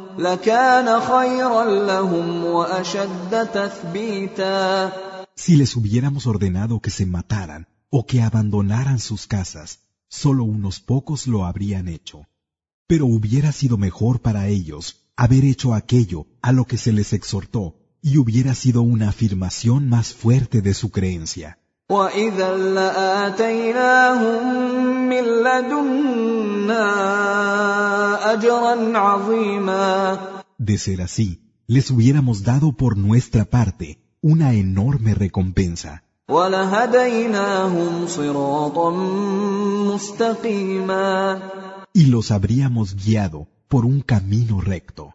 Si les hubiéramos ordenado que se mataran o que abandonaran sus casas, solo unos pocos lo habrían hecho. Pero hubiera sido mejor para ellos haber hecho aquello a lo que se les exhortó y hubiera sido una afirmación más fuerte de su creencia. وإذا لآتيناهم من لدنا أجرا عظيما De ser así, les hubiéramos dado por nuestra parte una enorme recompensa ولهديناهم صراطا مستقيما y los habríamos guiado por un camino recto.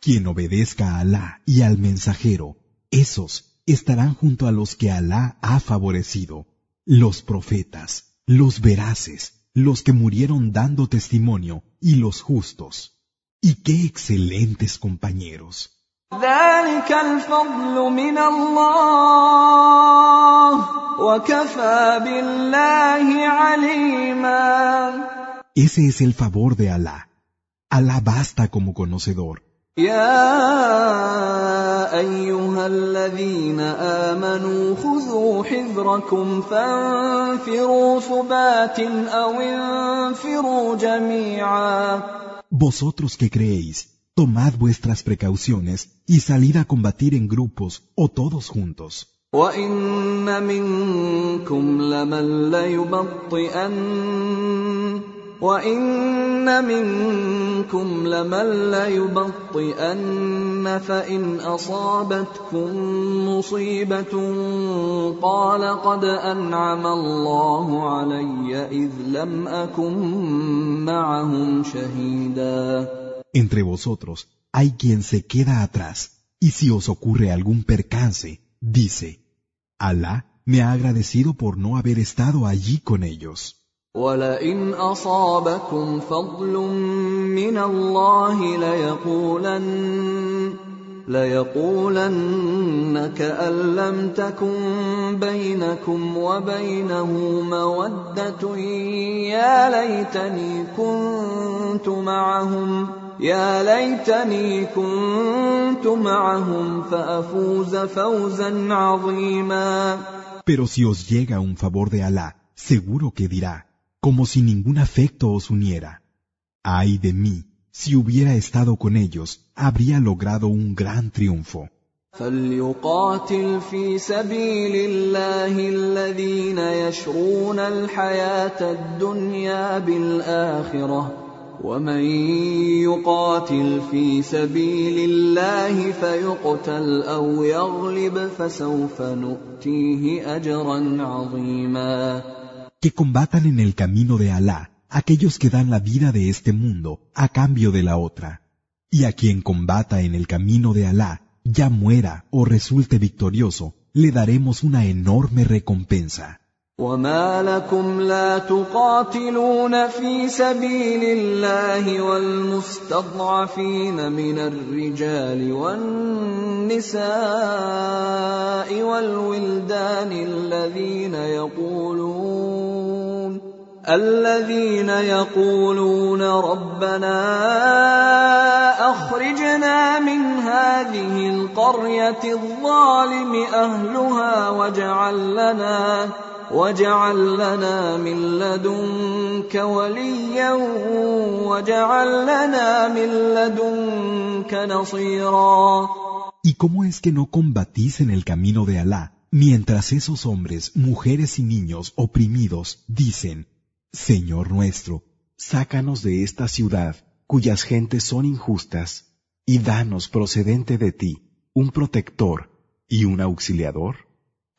Quien obedezca a Alá y al mensajero, esos estarán junto a los que Alá ha favorecido, los profetas, los veraces, los que murieron dando testimonio y los justos. Y qué excelentes compañeros. ذلك الفضل من الله وكفى بالله عليما Ese es el favor de Alá. Alá basta como conocedor. يا أيها الذين آمنوا خذوا حذركم فانفروا ثبات أو انفروا جميعا Vosotros que creéis, tomad vuestras precauciones y salid a combatir en grupos o todos juntos. وان منكم لمن ليبطئن وان منكم لمن ليبطئن فان اصابتكم مصيبه قال قد انعم الله علي اذ لم اكن معهم شهيدا Entre vosotros hay quien se queda atrás, y si os ocurre algún percance, dice, Alá me ha agradecido por no haber estado allí con ellos. ولئن اصابكم فضل من الله ليقولن ليقولن كأن لم تكن بينكم وبينه مودة يا ليتني كنت معهم يا ليتني كنت معهم فأفوز فوزا عظيما Pero si os llega un favor de Alá, seguro que dirá, como si ningún afecto os uniera, ay de mí, si hubiera estado con ellos, habría logrado un gran triunfo. فليقاتل في سبيل الله الذين يشرون الحياة الدنيا بالآخرة ومن يقاتل في سبيل الله فيقتل أو يغلب فسوف نؤتيه أجرا عظيما Que combatan en el camino de Alá aquellos que dan la vida de este mundo a cambio de la otra. Y a quien combata en el camino de Alá, ya muera o resulte victorioso, le daremos una enorme recompensa. وما لكم لا تقاتلون في سبيل الله والمستضعفين من الرجال والنساء والولدان الذين يقولون الذين يقولون ربنا اخرجنا من هذه القريه الظالم اهلها واجعل لنا واجعل لنا من لدنك وليا واجعل لنا من لدنك نصيرا ¿Y cómo es que no combatís en el camino de Alá, mientras esos hombres, mujeres y niños oprimidos dicen, Señor nuestro, sácanos de esta ciudad, cuyas gentes son injustas, y danos procedente de ti un protector y un auxiliador?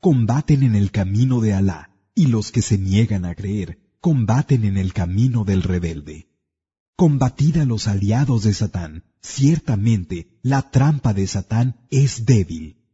combaten en el camino de Alá, y los que se niegan a creer combaten en el camino del rebelde. Combatid a los aliados de Satán. Ciertamente, la trampa de Satán es débil.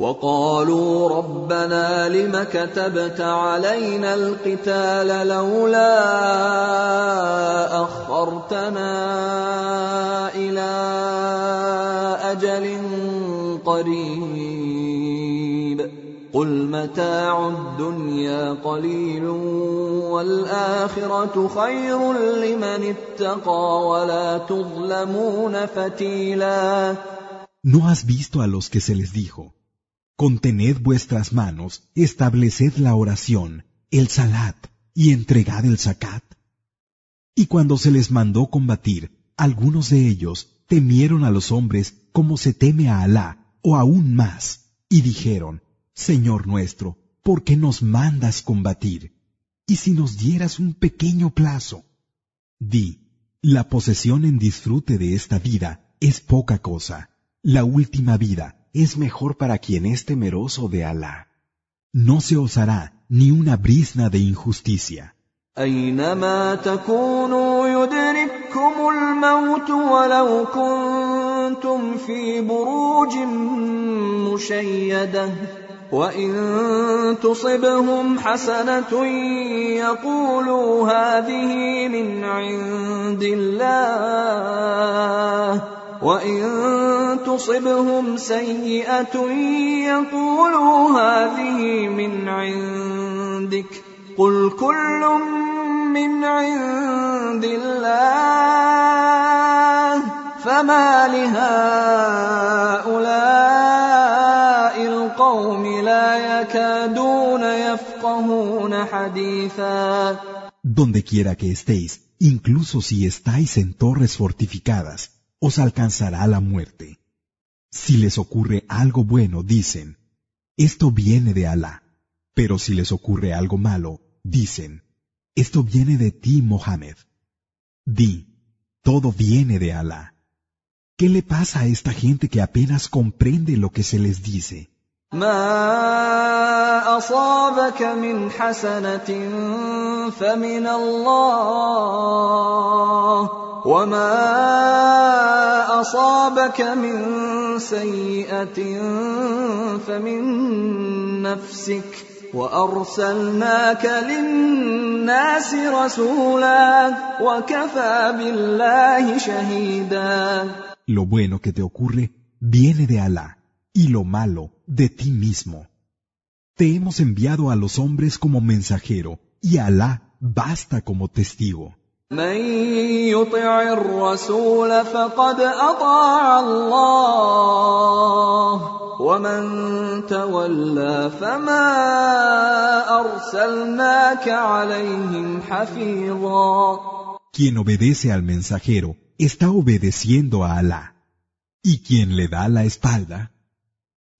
وقالوا ربنا لم كتبت علينا القتال لولا أخرتنا إلى أجل قريب قل متاع الدنيا قليل والآخرة خير لمن اتقى ولا تظلمون فتيلا ¿No has visto a los que se les dijo? Contened vuestras manos, estableced la oración, el salat, y entregad el zakat. Y cuando se les mandó combatir, algunos de ellos temieron a los hombres como se teme a Alá, o aún más, y dijeron, Señor nuestro, ¿por qué nos mandas combatir? ¿Y si nos dieras un pequeño plazo? Di, la posesión en disfrute de esta vida es poca cosa. La última vida es mejor para quien es temeroso de Alá. No se os hará ni una brisna de injusticia. أينما تكونوا يدرككم الموت ولو كنتم في بروج مشيدة وإن تصبهم حسنة يقولوا هذه من عند الله وان تصبهم سيئه يقولوا هذه من عندك قل كل من عند الله فما لهؤلاء القوم لا يكادون يفقهون حديثا Donde quiera que estéis, incluso si estáis en torres fortificadas, os alcanzará la muerte. Si les ocurre algo bueno, dicen, esto viene de Alá. Pero si les ocurre algo malo, dicen, esto viene de ti, Mohammed. Di, todo viene de Alá. ¿Qué le pasa a esta gente que apenas comprende lo que se les dice? ما أصابك من حسنة فمن الله وما أصابك من سيئة فمن نفسك وأرسلناك للناس رسولا وكفى بالله شهيدا Lo bueno que te ocurre viene de Alá, y lo malo de ti mismo. Te hemos enviado a los hombres como mensajero, y Alá basta como testigo. Quien obedece al mensajero está obedeciendo a Alá, y quien le da la espalda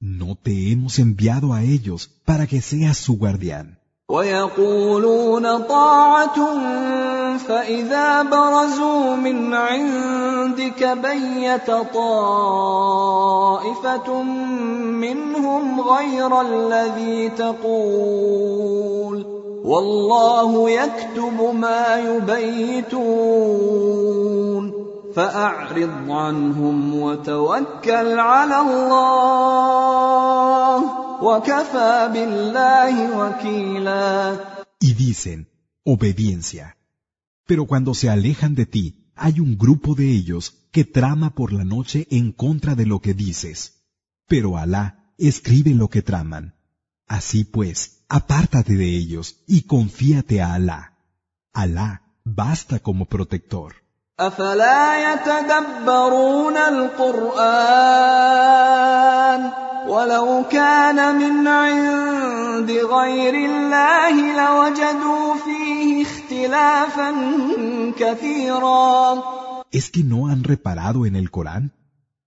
no te hemos enviado a ellos para que seas su guardián. ويقولون طاعة فإذا برزوا من عندك بيت طائفة منهم غير الذي تقول والله يكتب ما يبيتون فأعرض عنهم وتوكل على الله وكفى بالله وكيلا Y dicen, obediencia. Pero cuando se alejan de ti, hay un grupo de ellos que trama por la noche en contra de lo que dices. Pero Alá escribe lo que traman. Así pues, apártate de ellos y confíate a Alá. Alá basta como protector. أفلا يتدبرون القرآن ولو كان من عند غير الله لوجدوا فيه اختلافا كثيرا ¿Es que no han reparado en el Corán?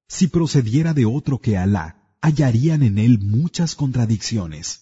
Si procediera de otro que Alá, hallarían en él muchas contradicciones.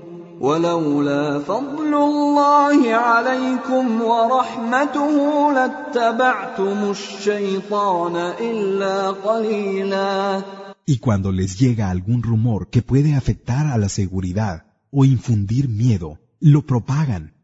ولولا فضل الله عليكم ورحمته لاتبعتم الشيطان الا قليلا Y cuando les llega algún rumor que puede afectar a la seguridad o infundir miedo, lo propagan.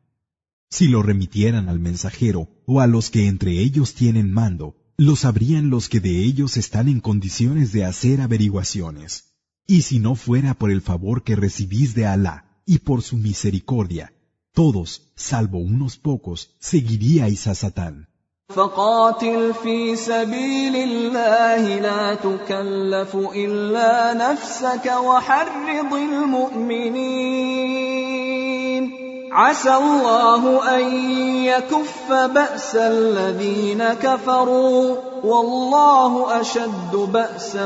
Si lo remitieran al mensajero o a los que entre ellos tienen mando, lo sabrían los que de ellos están en condiciones de hacer averiguaciones. Y si no fuera por el favor que recibís de Alá y por su misericordia, todos, salvo unos pocos, seguiríais a Satán. فقاتل في سبيل الله لا تكلف إلا نفسك وحرض المؤمنين. عسى الله أن يكف بأس الذين كفروا. والله أشد بأسا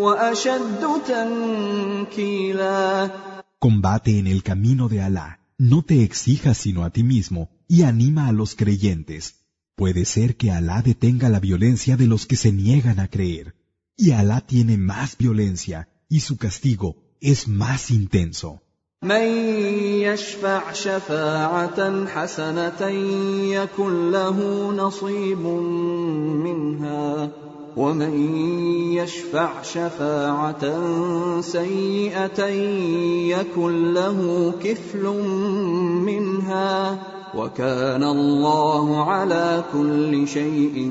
وأشد تنكيلا. Combate en el camino de Alá, no te exijas sino a ti mismo y anima a los creyentes. Puede ser que Alá detenga la violencia de los que se niegan a creer, y Alá tiene más violencia, y su castigo es más intenso. من يشفع شفاعة حسنة يكن له نصيب منها ومن يشفع شفاعة سيئة يكن له كفل منها وكان الله على كل شيء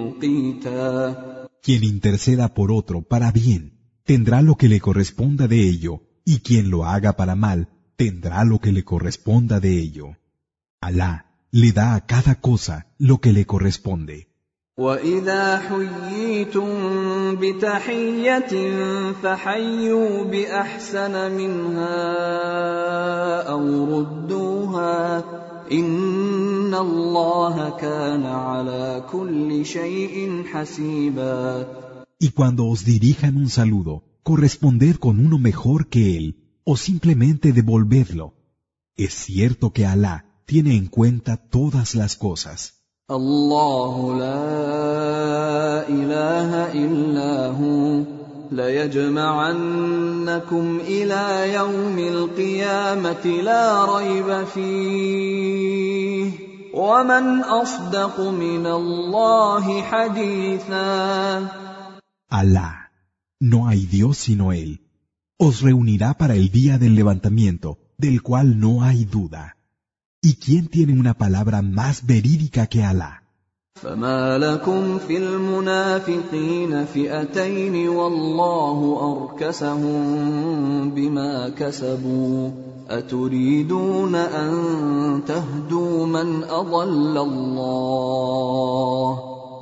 مقيتا Quien interceda por otro para bien, tendrá lo que le corresponda de ello, y quien lo haga para mal, tendrá lo que le corresponda de ello. Alá le da a cada cosa lo que le corresponde. وإذا حييتم بتحية فحيوا بأحسن منها أو ردوها إن الله كان على كل شيء حسيبا Y cuando os dirijan un saludo, corresponded con uno mejor que él, o simplemente devolvedlo. Es cierto que Alá tiene en cuenta todas las cosas. الله لا إله إلا هو ليجمعنكم إلى يوم القيامة لا ريب فيه ومن أصدق من الله حديثا Alá, no hay Dios sino Él, os reunirá para el día del levantamiento, del cual no hay duda. ¿Y quién tiene una palabra más verídica que Alá? فما لكم في المنافقين فئتين والله أركسهم بما كسبوا أتريدون أن تهدوا من أضل الله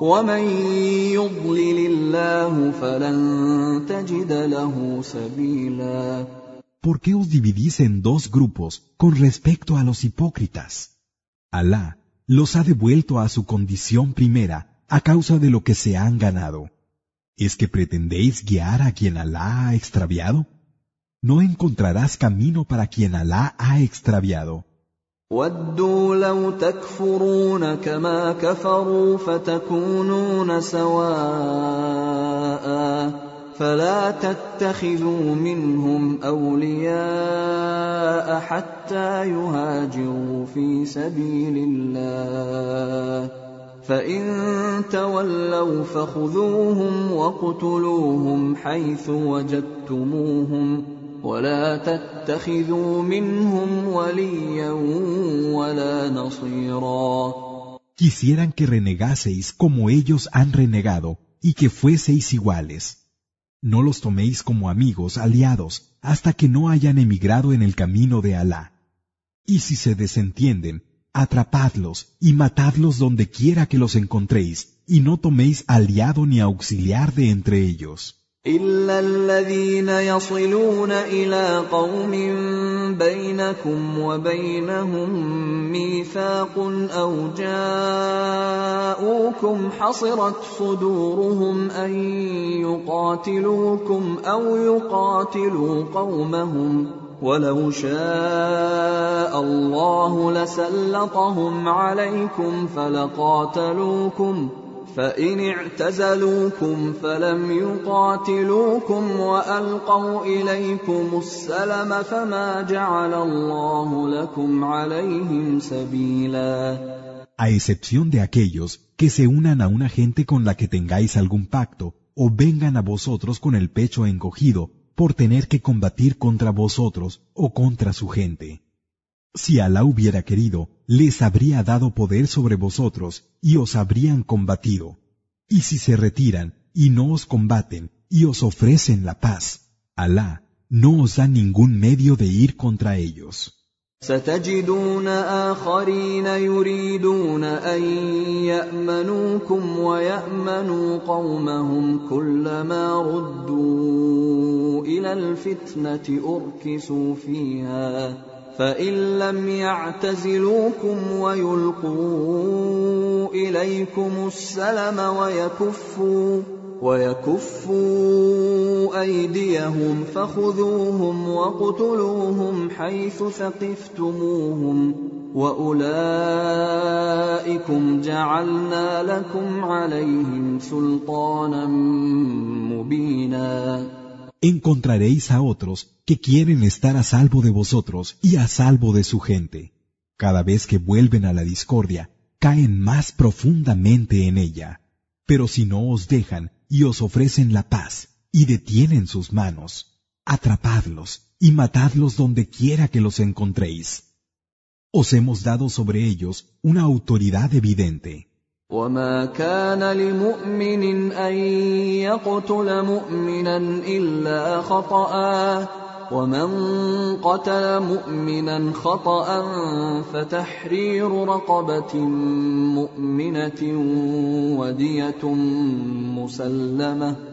ومن يضلل الله فلن تجد له سبيلا ¿Por qué os dividís en dos grupos con respecto a los hipócritas? Alá los ha devuelto a su condición primera a causa de lo que se han ganado. ¿Es que pretendéis guiar a quien Alá ha extraviado? No encontrarás camino para quien Alá ha extraviado. ودوا لو تكفرون كما كفروا فتكونون سواء فلا تتخذوا منهم أولياء حتى يهاجروا في سبيل الله فإن تولوا فخذوهم وقتلوهم حيث وجدتموهم ولا تتخذوا منهم وليا ولا نصيرا Quisieran que renegaseis como ellos han renegado y que fueseis iguales. No los toméis como amigos, aliados, hasta que no hayan emigrado en el camino de Alá. Y si se desentienden, atrapadlos y matadlos donde quiera que los encontréis, y no toméis aliado ni auxiliar de entre ellos. إلا الذين يصلون إلى قوم بينكم وبينهم ميثاق أو جاءوكم حصرت صدورهم أن يقاتلوكم أو يقاتلوا قومهم ولو شاء الله لسلطهم عليكم فلقاتلوكم ۖ فإن اعتزلوكم فلم يقاتلوكم وألقوا إليكم السلم فما جعل الله لكم عليهم سبيلا A excepción de aquellos que se unan a una gente con la que tengáis algún pacto, o vengan a vosotros con el pecho encogido por tener que combatir contra vosotros o contra su gente. Si Alá hubiera querido, les habría dado poder sobre vosotros y os habrían combatido. Y si se retiran y no os combaten y os ofrecen la paz, Alá no os da ningún medio de ir contra ellos. ستجدون آخرين يريدون أن يأمنوكم ويأمنوا قومهم كلما ردوا إلى الفتنة أركسوا فيها فإن لم يعتزلوكم ويلقوا إليكم السلم ويكفوا ويكفوا أيديهم فخذوهم وقتلوهم حيث ثقفتموهم وأولئكم جعلنا لكم عليهم سلطانا مبينا Encontraréis a otros que quieren estar a salvo de vosotros y a salvo de su gente. Cada vez que vuelven a la discordia, caen más profundamente en ella. Pero si no os dejan y os ofrecen la paz y detienen sus manos, atrapadlos y matadlos donde quiera que los encontréis. Os hemos dado sobre ellos una autoridad evidente. وما كان لمؤمن ان يقتل مؤمنا الا خطا ومن قتل مؤمنا خطا فتحرير رقبه مؤمنه وديه مسلمه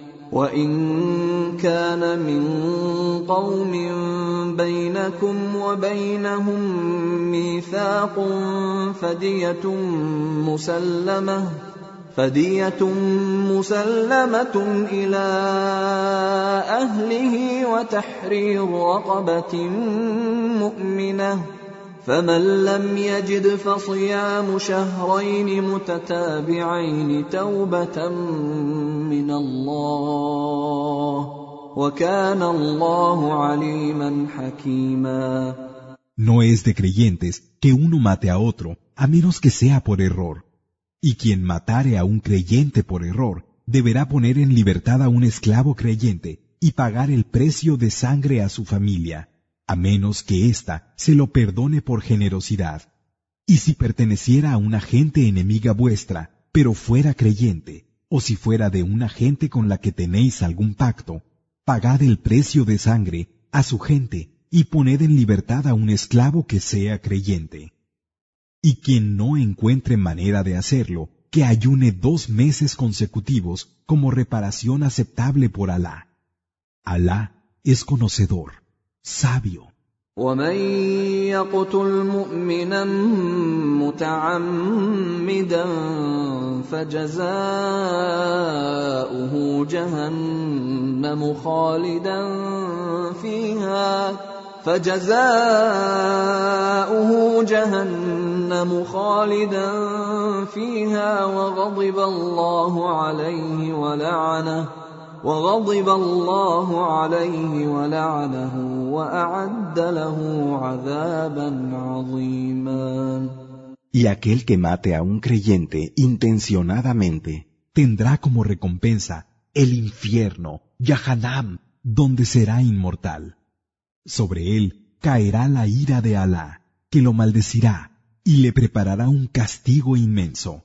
وإن كان من قوم بينكم وبينهم ميثاق فدية مسلمة فدية مسلمة إلى أهله وتحرير رقبة مؤمنة فمن لم يجد فصيام شهرين متتابعين توبة من الله وكان الله عليما حكيما No es de creyentes que uno mate a otro, a menos que sea por error. Y quien matare a un creyente por error, deberá poner en libertad a un esclavo creyente y pagar el precio de sangre a su familia, a menos que ésta se lo perdone por generosidad. Y si perteneciera a una gente enemiga vuestra, pero fuera creyente, o si fuera de una gente con la que tenéis algún pacto, pagad el precio de sangre a su gente y poned en libertad a un esclavo que sea creyente. Y quien no encuentre manera de hacerlo, que ayune dos meses consecutivos como reparación aceptable por Alá. Alá es conocedor, sabio. ومن يقتل مؤمنا متعمدا فجزاؤه جهنم خالدا فيها فجزاؤه جهنم خالدا فيها وغضب الله عليه ولعنه وغضب الله عليه ولعنه واعد له عذابا عظيما Y aquel que mate a un creyente intencionadamente Tendrá como recompensa el infierno, Yahanam, donde será inmortal. Sobre él caerá la ira de Alá, que lo maldecirá y le preparará un castigo inmenso.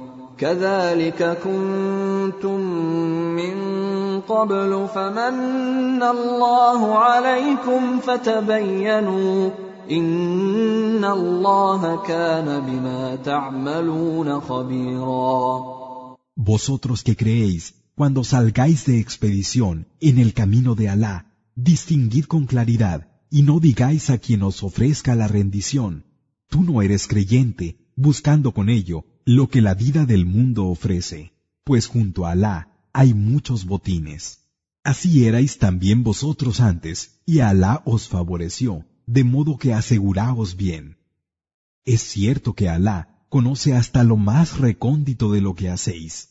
كذلك كنتم من قبل فمن الله عليكم فتبينوا ان الله كان بما تعملون خبيرا Vosotros que creéis, cuando salgáis de expedición en el camino de Alá, distinguid con claridad y no digáis a quien os ofrezca la rendición, tú no eres creyente, buscando con ello lo que la vida del mundo ofrece, pues junto a Alá hay muchos botines. Así erais también vosotros antes, y Alá os favoreció, de modo que aseguraos bien. Es cierto que Alá conoce hasta lo más recóndito de lo que hacéis.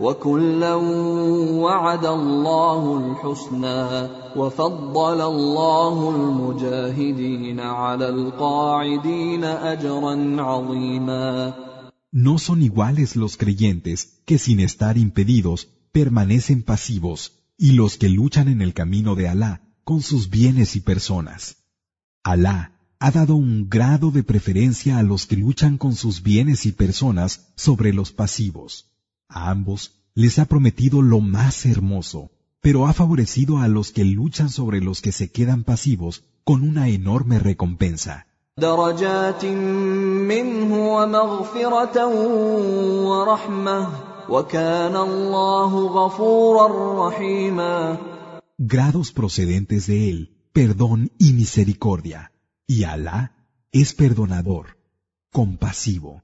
وكلا وعد الله الحسنى وفضل الله المجاهدين على القاعدين اجرا عظيما No son iguales los creyentes que sin estar impedidos permanecen pasivos y los que luchan en el camino de Alá con sus bienes y personas. Alá ha dado un grado de preferencia a los que luchan con sus bienes y personas sobre los pasivos. A ambos les ha prometido lo más hermoso, pero ha favorecido a los que luchan sobre los que se quedan pasivos con una enorme recompensa. Grados procedentes de él, perdón y misericordia. Y Alá es perdonador, compasivo.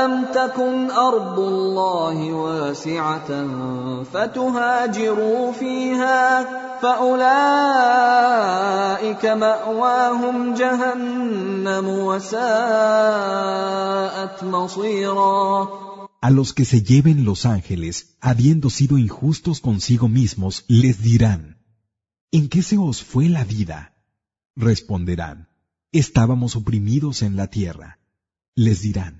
الم تكن ارض الله واسعه فتهاجروا فيها فاولئك ماواهم جهنم وساءت مصيرا A los que se lleven los ángeles, habiendo sido injustos consigo mismos, les dirán, ¿en qué se os fue la vida? Responderán, estábamos oprimidos en la tierra. Les dirán,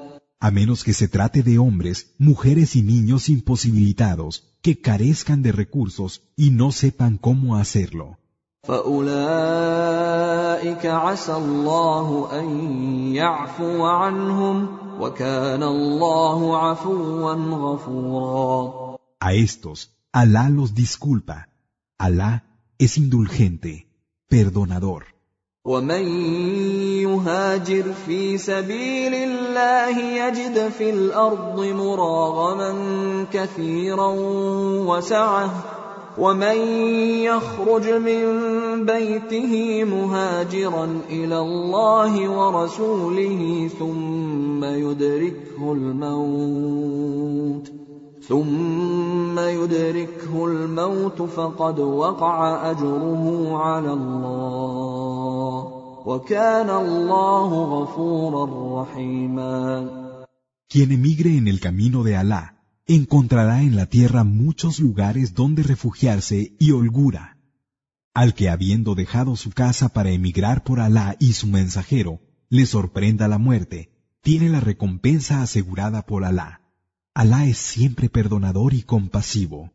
A menos que se trate de hombres, mujeres y niños imposibilitados que carezcan de recursos y no sepan cómo hacerlo. A estos, Alá los disculpa. Alá es indulgente, perdonador. ومن يهاجر في سبيل الله يجد في الأرض مراغما كثيرا وسعه ومن يخرج من بيته مهاجرا إلى الله ورسوله ثم يدركه الموت ثم يدركه الموت فقد وقع اجره على الله وكان الله غفورا رحيما Quien emigre en el camino de Alá encontrará en la tierra muchos lugares donde refugiarse y holgura. Al que habiendo dejado su casa para emigrar por Alá y su mensajero, le sorprenda la muerte, tiene la recompensa asegurada por Alá. Alá es siempre perdonador y compasivo.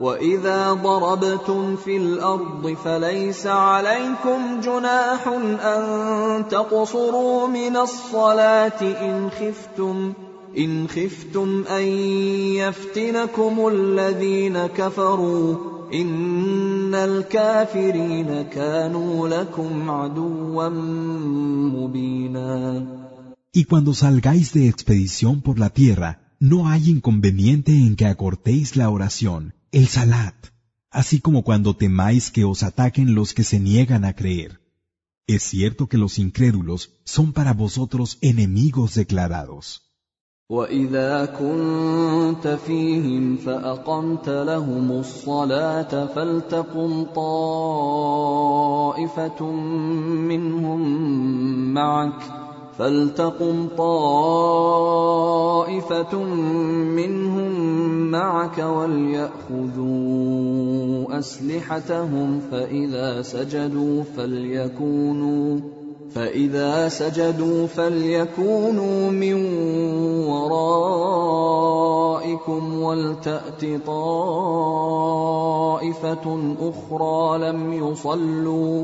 وإذا ضربتم في الأرض فليس عليكم جناح أن تقصروا من الصلاة إن خفتم إن خفتم أن يفتنكم الذين كفروا إن الكافرين كانوا لكم عدوا مبينا. Y cuando salgáis de expedición por la tierra, no hay inconveniente en que acortéis la oración, el salat, así como cuando temáis que os ataquen los que se niegan a creer. Es cierto que los incrédulos son para vosotros enemigos declarados. واذا كنت فيهم فاقمت لهم الصلاه فلتقم طائفه منهم معك فلتقم طائفه منهم معك ولياخذوا اسلحتهم فاذا سجدوا فليكونوا فإذا سجدوا فليكونوا من ورائكم ولتأت طائفة أخرى لم يصلوا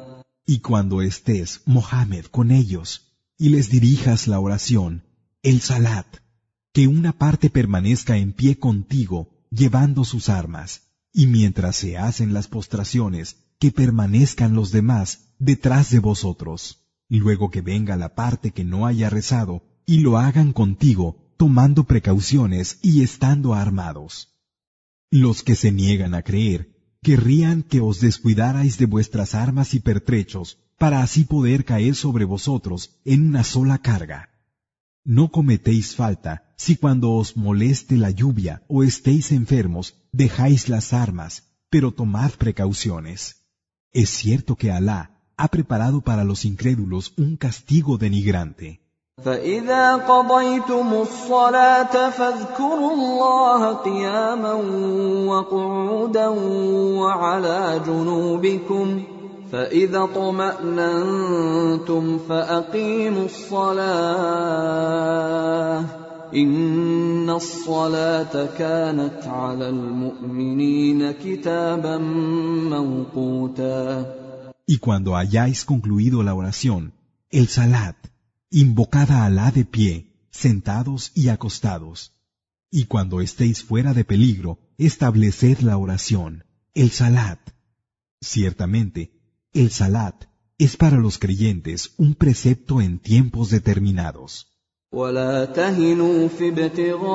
Y cuando estés, Mohammed, con ellos, y les dirijas la oración, el salat, que una parte permanezca en pie contigo, llevando sus armas, y mientras se hacen las postraciones, que permanezcan los demás detrás de vosotros, luego que venga la parte que no haya rezado, y lo hagan contigo, tomando precauciones y estando armados. Los que se niegan a creer, querrían que os descuidarais de vuestras armas y pertrechos, para así poder caer sobre vosotros en una sola carga. No cometéis falta si cuando os moleste la lluvia o estéis enfermos, dejáis las armas, pero tomad precauciones. Es cierto que Alá ha preparado para los incrédulos un castigo denigrante. فإذا قضيتم الصلاة فاذكروا الله قياما وقعودا وعلى جنوبكم فإذا اطمأننتم فأقيموا الصلاة Y cuando hayáis concluido la oración, el salat, invocad a Alá de pie, sentados y acostados. Y cuando estéis fuera de peligro, estableced la oración, el salat. Ciertamente, el salat es para los creyentes un precepto en tiempos determinados. ولا تهنوا في ابتغاء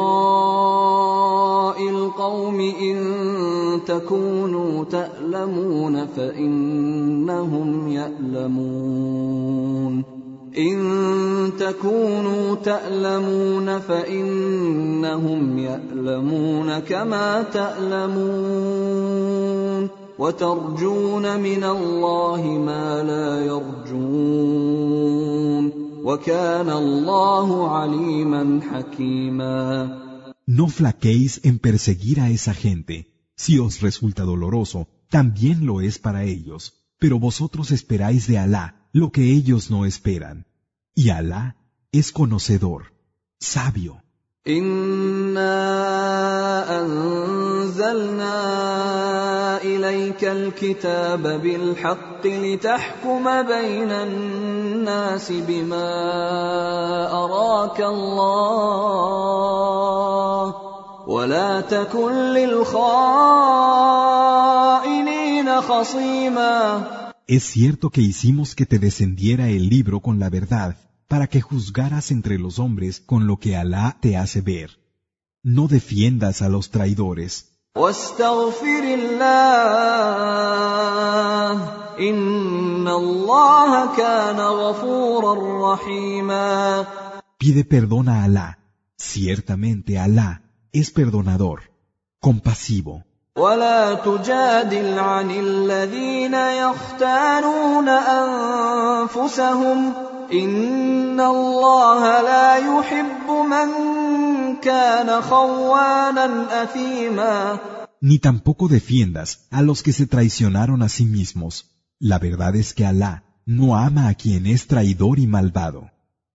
القوم ان تكونوا تألمون فإنهم يألمون إن تكونوا تألمون فإنهم يألمون كما تألمون وترجون من الله ما لا يرجون No flaquéis en perseguir a esa gente. Si os resulta doloroso, también lo es para ellos. Pero vosotros esperáis de Alá lo que ellos no esperan. Y Alá es conocedor, sabio. إليك الكتاب بالحق لتحكم بين الناس بما أراك الله ولا تكن للخائنين خصيما Es cierto que hicimos que te descendiera el libro con la verdad, para que juzgaras entre los hombres con lo que Alá te hace ver. No defiendas a los traidores. Pide perdón a Alá. Ciertamente Alá es perdonador, compasivo. ولا تجادل عن الذين يختانون أنفسهم إن الله لا يحب من كان خوانا اثيما Ni tampoco defiendas a los que se traicionaron a sí mismos. La verdad es que Alá no ama a quien es traidor y malvado.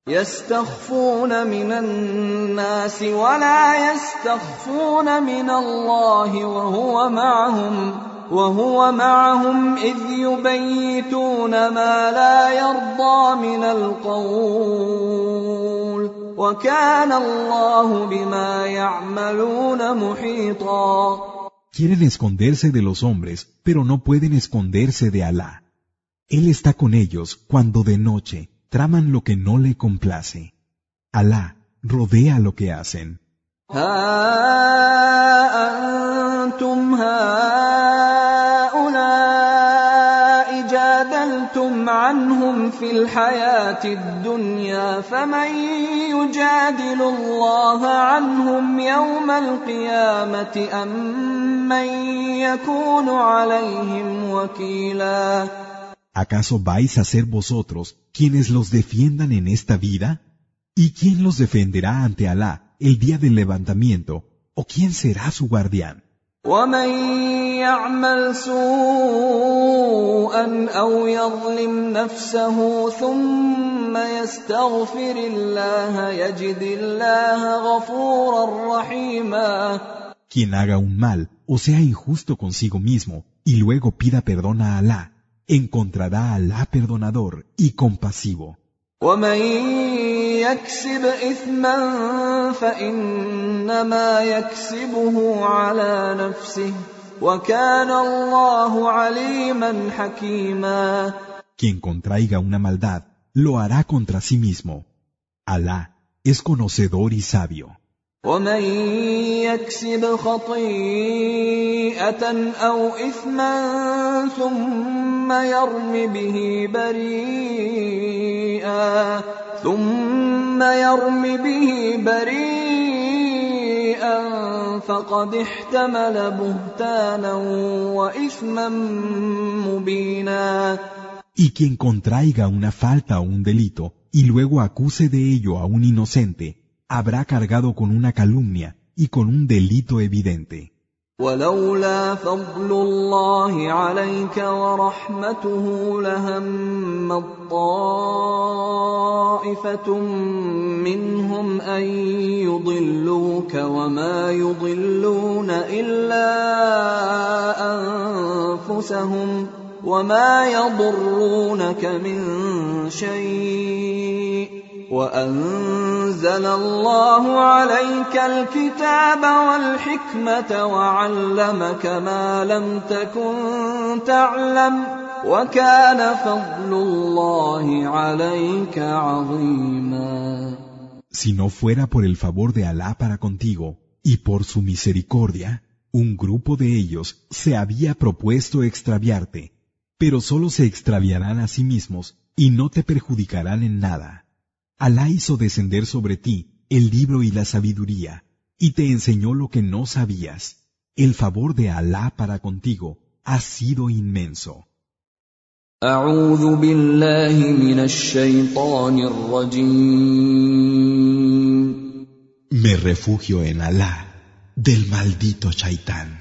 يستخفون من الناس ولا يستخفون من الله وهو معهم وهو معهم اذ يبيتون ما لا يرضى من القول وكان الله بما يعملون محيطا Quieren esconderse de los hombres, pero no pueden esconderse de Alá. Él está con ellos cuando de noche traman lo que no le complace. Alá rodea lo que hacen. عنهم في الحياة الدنيا فمن يجادل الله عنهم يوم القيامة أم من يكون عليهم وكيلا ¿Acaso vais a ser vosotros quienes los defiendan en esta vida? ¿Y quién los defenderá ante Alá el día del levantamiento? ¿O quién será su guardián? Quien haga un mal o sea injusto consigo mismo y luego pida perdón a Alá, encontrará a Alá perdonador y compasivo. ومن يكسب اثما فانما يكسبه على نفسه وكان الله عليما حكيما Quien contraiga una maldad, lo hará contra sí mismo. Alá es conocedor y sabio. ومن يكسب خطيئة أو إثما ثم يرم به بريئا ثم يرم به بريئا فقد احتمل بهتانا وإثما مبينا. Y quien contraiga una falta o un delito y luego acuse de ello a un inocente, habrá cargado con una calumnia y con un delito evidente. ولولا فضل الله عليك ورحمته لهم طائفة منهم أن يضلوك وما يضلون إلا أنفسهم وما يضرونك من شيء وانزل الله عليك الكتاب والحكمه وعلمك ما لم تكن تعلم وكان فضل الله عليك عظيما Si no fuera por el favor de Alá para contigo y por su misericordia, un grupo de ellos se había propuesto extraviarte, pero solo se extraviarán a sí mismos y no te perjudicarán en nada. Alá hizo descender sobre ti el libro y la sabiduría, y te enseñó lo que no sabías. El favor de Alá para contigo ha sido inmenso. Me refugio en Alá del maldito Chaitán.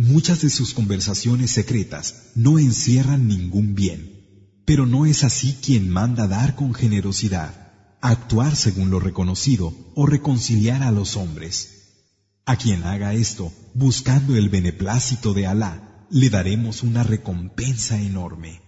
Muchas de sus conversaciones secretas no encierran ningún bien, pero no es así quien manda dar con generosidad, actuar según lo reconocido o reconciliar a los hombres. A quien haga esto, buscando el beneplácito de Alá, le daremos una recompensa enorme.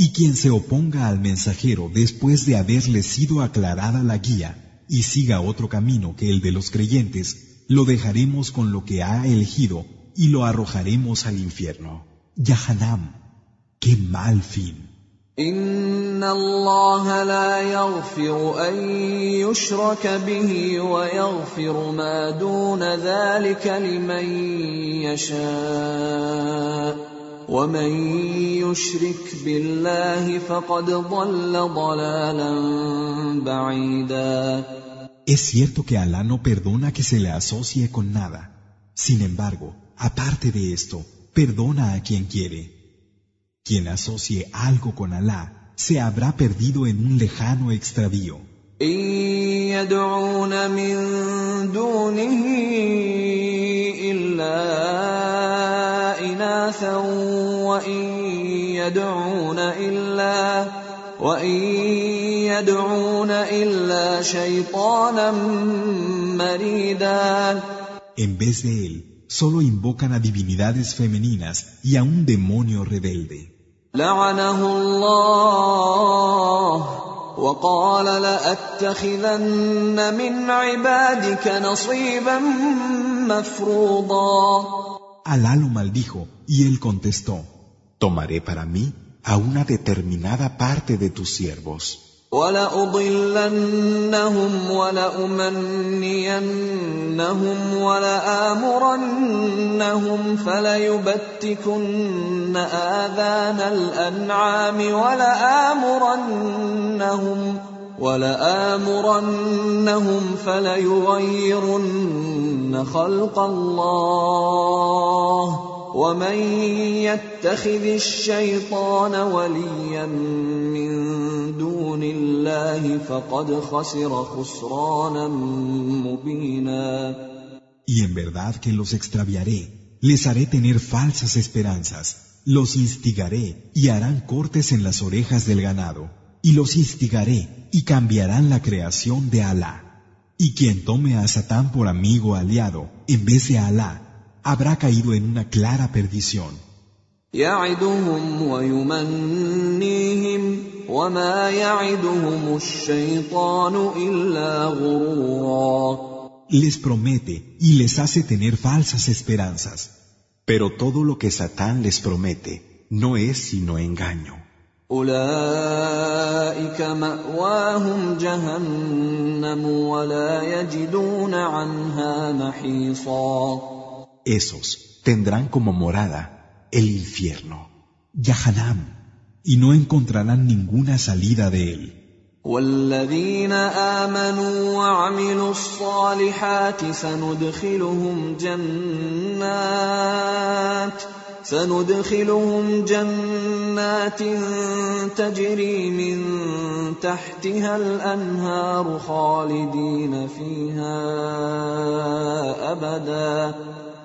Y quien se oponga al mensajero después de haberle sido aclarada la guía y siga otro camino que el de los creyentes, lo dejaremos con lo que ha elegido y lo arrojaremos al infierno. Yahanam, qué mal fin. ان الله لا يغفر ان يشرك به ويغفر ما دون ذلك لمن يشاء ومن يشرك بالله فقد ضل ضلالا بعيدا Es cierto que Alá no perdona que se le asocie con nada. Sin embargo, aparte de esto, perdona a quien quiere. Quien asocie algo con Alá se habrá perdido en un lejano extravío. يدعون من دونه إلا إناثا وإن يدعون إلا وإن يدعون إلا شيطانا مريدا En vez de él, solo invocan a divinidades femeninas y a un demonio rebelde. لعنه الله وقال لأتخذن من عبادك نصيبا مفروضا Alá lo maldijo y él contestó, Tomaré para mí a una determinada parte de tus siervos. ولأضلنهم ولأمنينهم ولآمرنهم فليبتكن آذان الأنعام ولآمرنهم ولآمرنهم فليغيرن خلق الله ومن يتخذ الشيطان وليا من دون الله فقد خسر خسرانا مبينا y en verdad que los extraviaré, les haré tener falsas esperanzas, los instigaré y harán cortes en las orejas del ganado, y los instigaré y cambiarán la creación de Alá. Y quien tome a Satán por amigo aliado en vez de Alá, habrá caído en una clara perdición. يعدهم ويمنيهم وما يعدهم الشيطان إلا غرورا Les promete y les hace tener falsas esperanzas. Pero todo lo que Satán les promete no es sino engaño. أولئك مأواهم جهنم ولا يجدون عنها محيصا Esos tendrán como morada el infierno. Yahanam, y no encontrarán ninguna salida de él. والذين آمنوا وعملوا الصالحات سندخلهم جنات سندخلهم جنات تجري من تحتها الأنهار خالدين فيها أبدا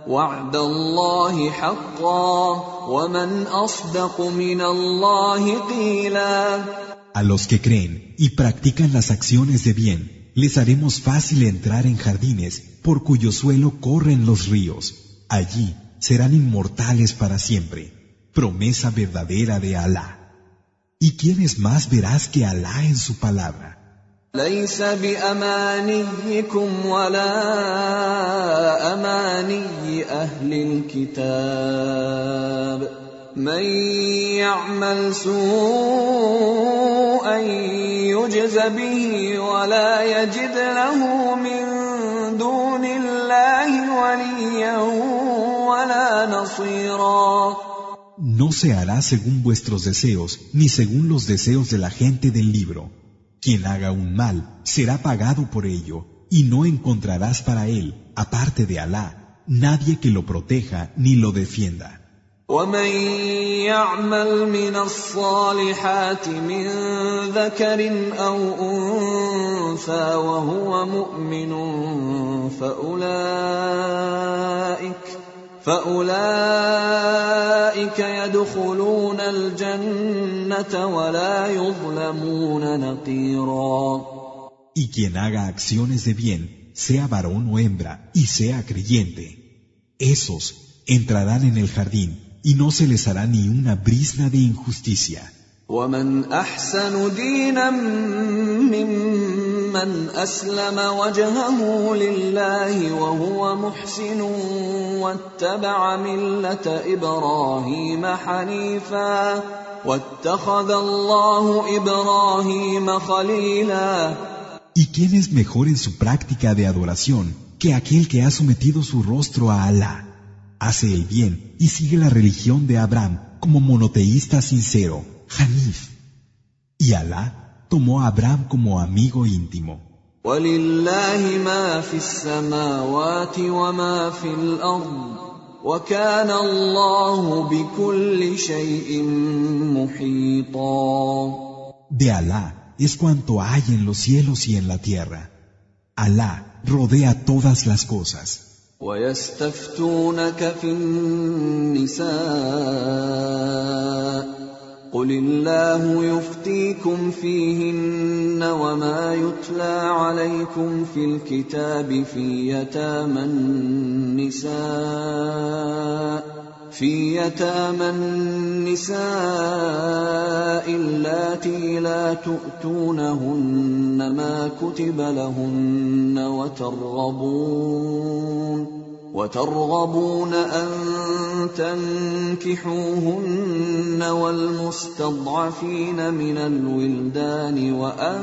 وعد الله حقا ومن أصدق من الله قيلا A los que creen y practican las acciones de bien, les haremos fácil entrar en jardines por cuyo suelo corren los ríos. Allí serán inmortales para siempre. Promesa verdadera de Alá. ¿Y quién es más veraz que Alá en su palabra? ليس بأمانيكم ولا أماني أهل الكتاب من يعمل سوءا يجز به ولا يجد له من دون الله وليا ولا نصيرا No se hará según vuestros deseos, ni según los deseos de la gente del libro. Quien haga un mal será pagado por ello, y no encontrarás para él, aparte de Alá, nadie que lo proteja ni lo defienda. ومن يعمل من الصالحات من ذكر او انثى وهو مؤمن فاولئك فاولئك يدخلون الجنه ولا يظلمون نقيرا Y quien haga acciones de bien, sea varón o hembra, y sea creyente, esos entrarán en el jardín y no se les hará ni una brisna de injusticia. ومن احسن دينا ممن اسلم وجهه لله وهو محسن واتبع مله إبراهيم حنيفا واتخذ الله إبراهيم خليلا ¿Y quién es mejor en su práctica de adoración que aquel que ha sometido su rostro a Alá? Hace el bien y sigue la religión de Abraham como monoteísta sincero, Hanif. Y Alá tomó a Abraham como amigo íntimo. ولله ما في السماوات وما في الارض وكان الله بكل شيء محيطا De Alá es cuanto hay en los cielos y en la tierra. Alá rodea todas las cosas. ويستفتونك في النساء قل الله يفتيكم فيهن وما يتلى عليكم في الكتاب في يتامى النساء في يتامى النساء اللاتي لا تؤتونهن ما كتب لهن وترغبون وترغبون أن تنكحوهن والمستضعفين من الولدان وأن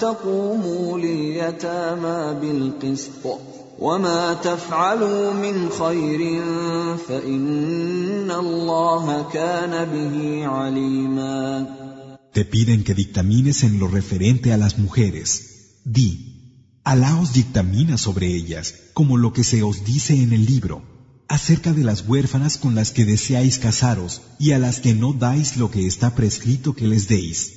تقوموا لليتامى بالقسط وما تفعلوا من خير فإن الله كان به عليما Te piden que dictamines en lo referente a las mujeres. Di, Alá os dictamina sobre ellas, como lo que se os dice en el libro, acerca de las huérfanas con las que deseáis casaros y a las que no dais lo que está prescrito que les deis,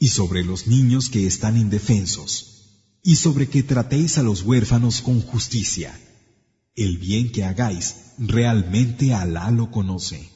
y sobre los niños que están indefensos, y sobre que tratéis a los huérfanos con justicia. El bien que hagáis, realmente Alá lo conoce.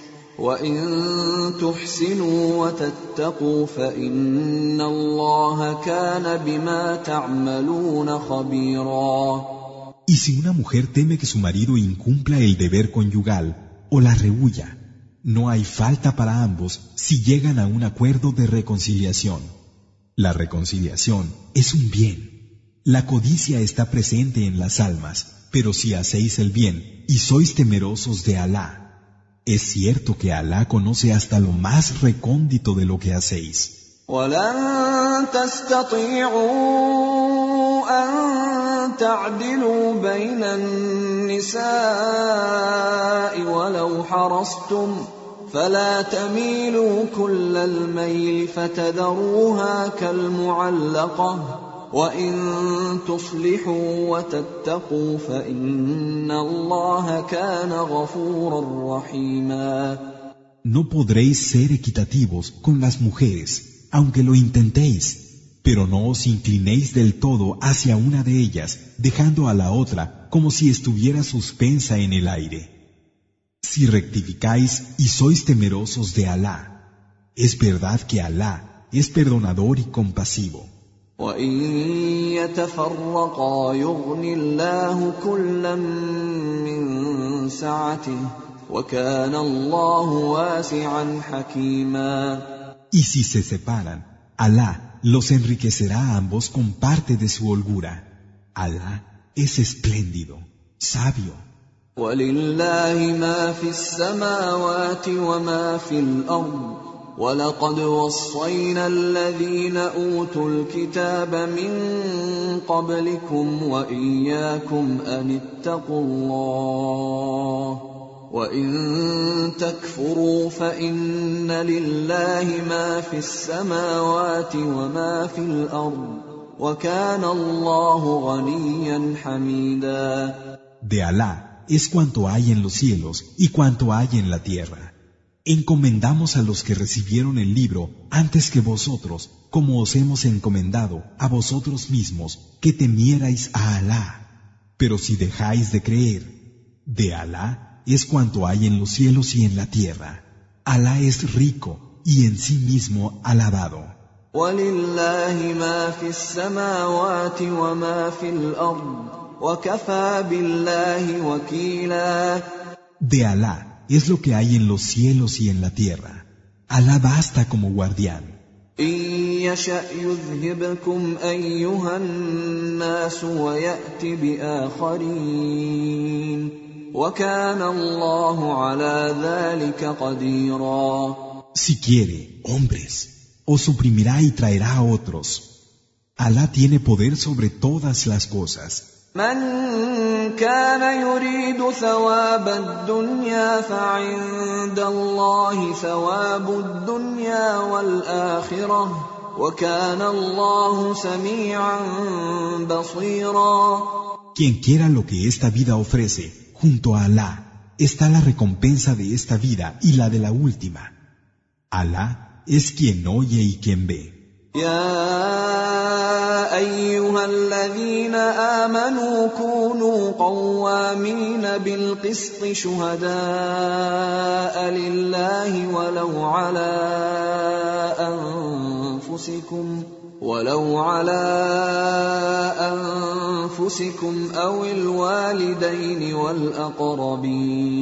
وإن تحسنوا وتتقوا فإن الله كان بما تعملون خبيرا Y si una mujer teme que su marido incumpla el deber conyugal o la rehuya, no hay falta para ambos si llegan a un acuerdo de reconciliación. La reconciliación es un bien. La codicia está presente en las almas, pero si hacéis el bien y sois temerosos de Alá, es cierto que Alá conoce hasta lo más recóndito de lo que hacéis. ولن تستطيعوا أن تعدلوا بين النساء ولو حرصتم فلا تميلوا كل الميل فتذروها كالمعلقة وإن تصلحوا وتتقوا فإن الله كان غفورا رحيما No podréis ser equitativos con las mujeres, aunque lo intentéis, pero no os inclinéis del todo hacia una de ellas, dejando a la otra como si estuviera suspensa en el aire. Si rectificáis y sois temerosos de Alá, es verdad que Alá es perdonador y compasivo. وإن يتفرقا يغن الله كلا من سعته وكان الله واسعا حكيما Y si se separan, Alá los enriquecerá a ambos con parte de su holgura. Alá es espléndido, sabio. ولله ما في السماوات وما في الأرض ولقد وصينا الذين اوتوا الكتاب من قبلكم واياكم ان اتقوا الله وان تكفروا فان لله ما في السماوات وما في الأرض وكان الله غنيا حميدا De Alá es cuanto hay en los cielos y cuanto hay en la tierra. Encomendamos a los que recibieron el libro antes que vosotros, como os hemos encomendado a vosotros mismos, que temierais a Alá. Pero si dejáis de creer, de Alá es cuanto hay en los cielos y en la tierra. Alá es rico y en sí mismo alabado. De Alá es lo que hay en los cielos y en la tierra. Alá basta como guardián. Si quiere, hombres, os suprimirá y traerá a otros. Alá tiene poder sobre todas las cosas. من كان يريد ثواب الدنيا فعند الله ثواب الدنيا والآخرة وكان الله سميعا بصيرا Quien quiera lo que esta vida ofrece, junto a Alá, está la recompensa de esta vida y la de la última. Alá es quien oye y quien ve. يا أيها الذين آمنوا كونوا قوامين بالقسط شهداء لله ولو على أنفسكم ولو على أنفسكم أو الوالدين والأقربين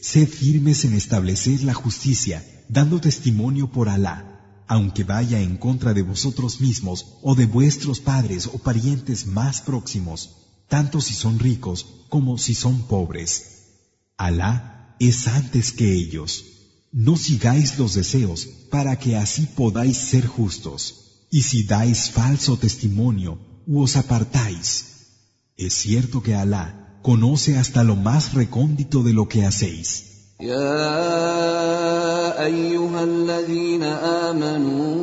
sed firmes en establecer la justicia, dando testimonio por Alá, aunque vaya en contra de vosotros mismos o de vuestros padres o parientes más próximos, tanto si son ricos como si son pobres. Alá es antes que ellos. No sigáis los deseos para que así podáis ser justos. Y si dais falso testimonio os apartáis, es cierto que Alá conoce hasta lo más recóndito de lo que hacéis. يا أيها الذين آمنوا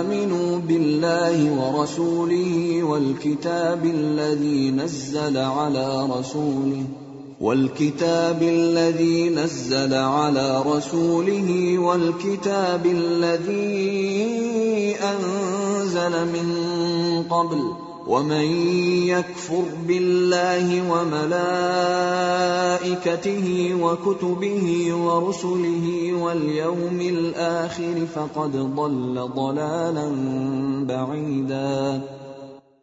آمنوا بالله ورسوله والكتاب الذي نزل على رسوله والكتاب الذي نزل على رسوله والكتاب الذي أنزل من قبل ومن يكفر بالله وملائكته وكتبه ورسله واليوم الاخر فقد ضل ضلالا بعيدا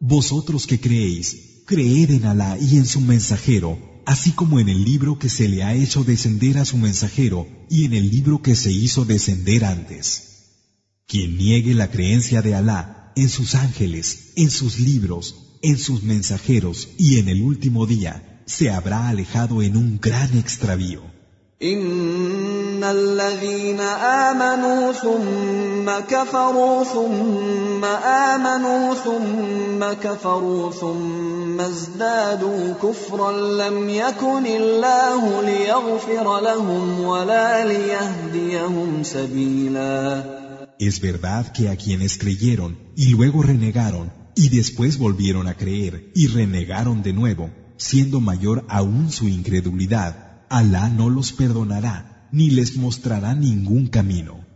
Vosotros que creéis, creed en Alá y en su mensajero, así como en el libro que se le ha hecho descender a su mensajero y en el libro que se hizo descender antes. Quien niegue la creencia de Alá en sus ángeles, en sus libros, en sus mensajeros y en el último día, se habrá alejado en un gran extravío. ان الذين امنوا ثم كفروا ثم امنوا ثم كفروا ثم ازدادوا كفرا لم يكن الله ليغفر لهم ولا ليهديهم سبيلا Es verdad que a quienes creyeron y luego renegaron y después volvieron a creer y renegaron de nuevo, siendo mayor aún su incredulidad, Alá no los perdonará ni les mostrará ningún camino.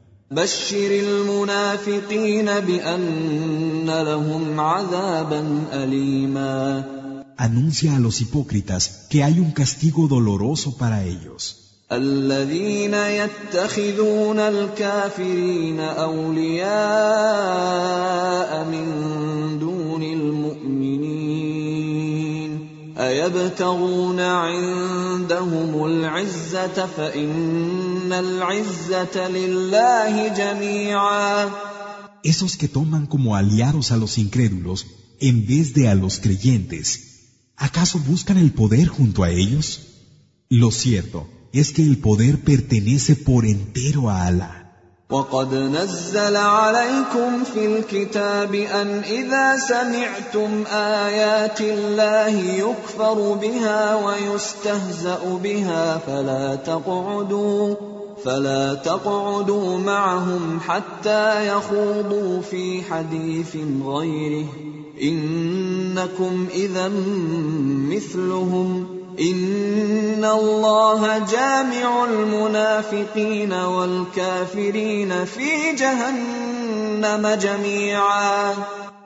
Anuncia a los hipócritas que hay un castigo doloroso para ellos. الذين يتخذون الكافرين اولياء من دون المؤمنين ايبتغون عندهم العزه فان العزه لله جميعا Esos que toman como aliados a los incrédulos en vez de a los creyentes, ¿acaso buscan el poder junto a ellos? Lo cierto es que el poder pertenece por entero a Alá. وقد نزل عليكم في الكتاب أن إذا سمعتم آيات الله يكفر بها ويستهزأ بها فلا تقعدوا فلا تقعدوا معهم حتى يخوضوا في حديث غيره إنكم اذا مثلهم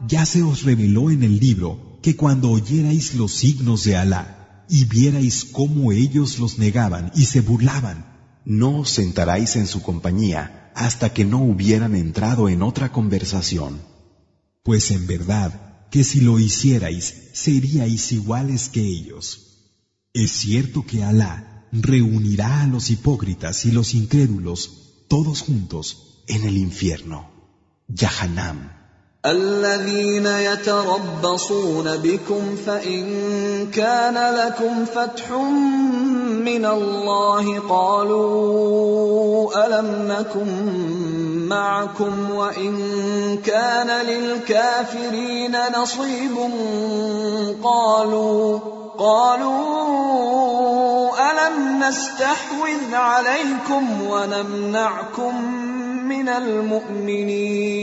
Ya se os reveló en el libro que cuando oyerais los signos de Alá y vierais cómo ellos los negaban y se burlaban, no os sentaráis en su compañía hasta que no hubieran entrado en otra conversación. Pues en verdad que si lo hicierais seríais iguales que ellos. Es cierto que Alá reunirá a los hipócritas y los incrédulos todos juntos en el infierno. Yahanam. الذين يتربصون بكم فان كان لكم فتح من الله قالوا الم نكن معكم وان كان للكافرين نصيب قالوا قالوا ألم نستحوذ عليكم ونمنعكم من المؤمنين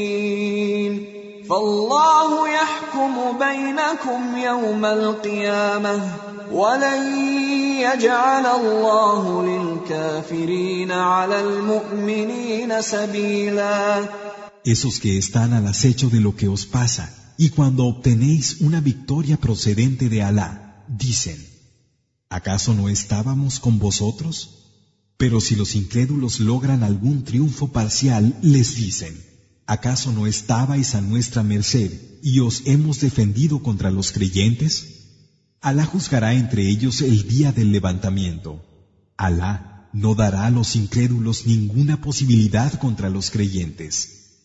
فالله يحكم بينكم يوم القيامة ولن يجعل الله للكافرين على المؤمنين سبيلا. Esos que están al acecho de lo que os pasa, y cuando obtenéis una victoria procedente de Alá, dicen, ¿acaso no estábamos con vosotros? Pero si los incrédulos logran algún triunfo parcial, les dicen, ¿acaso no estabais a nuestra merced y os hemos defendido contra los creyentes? Alá juzgará entre ellos el día del levantamiento. Alá no dará a los incrédulos ninguna posibilidad contra los creyentes.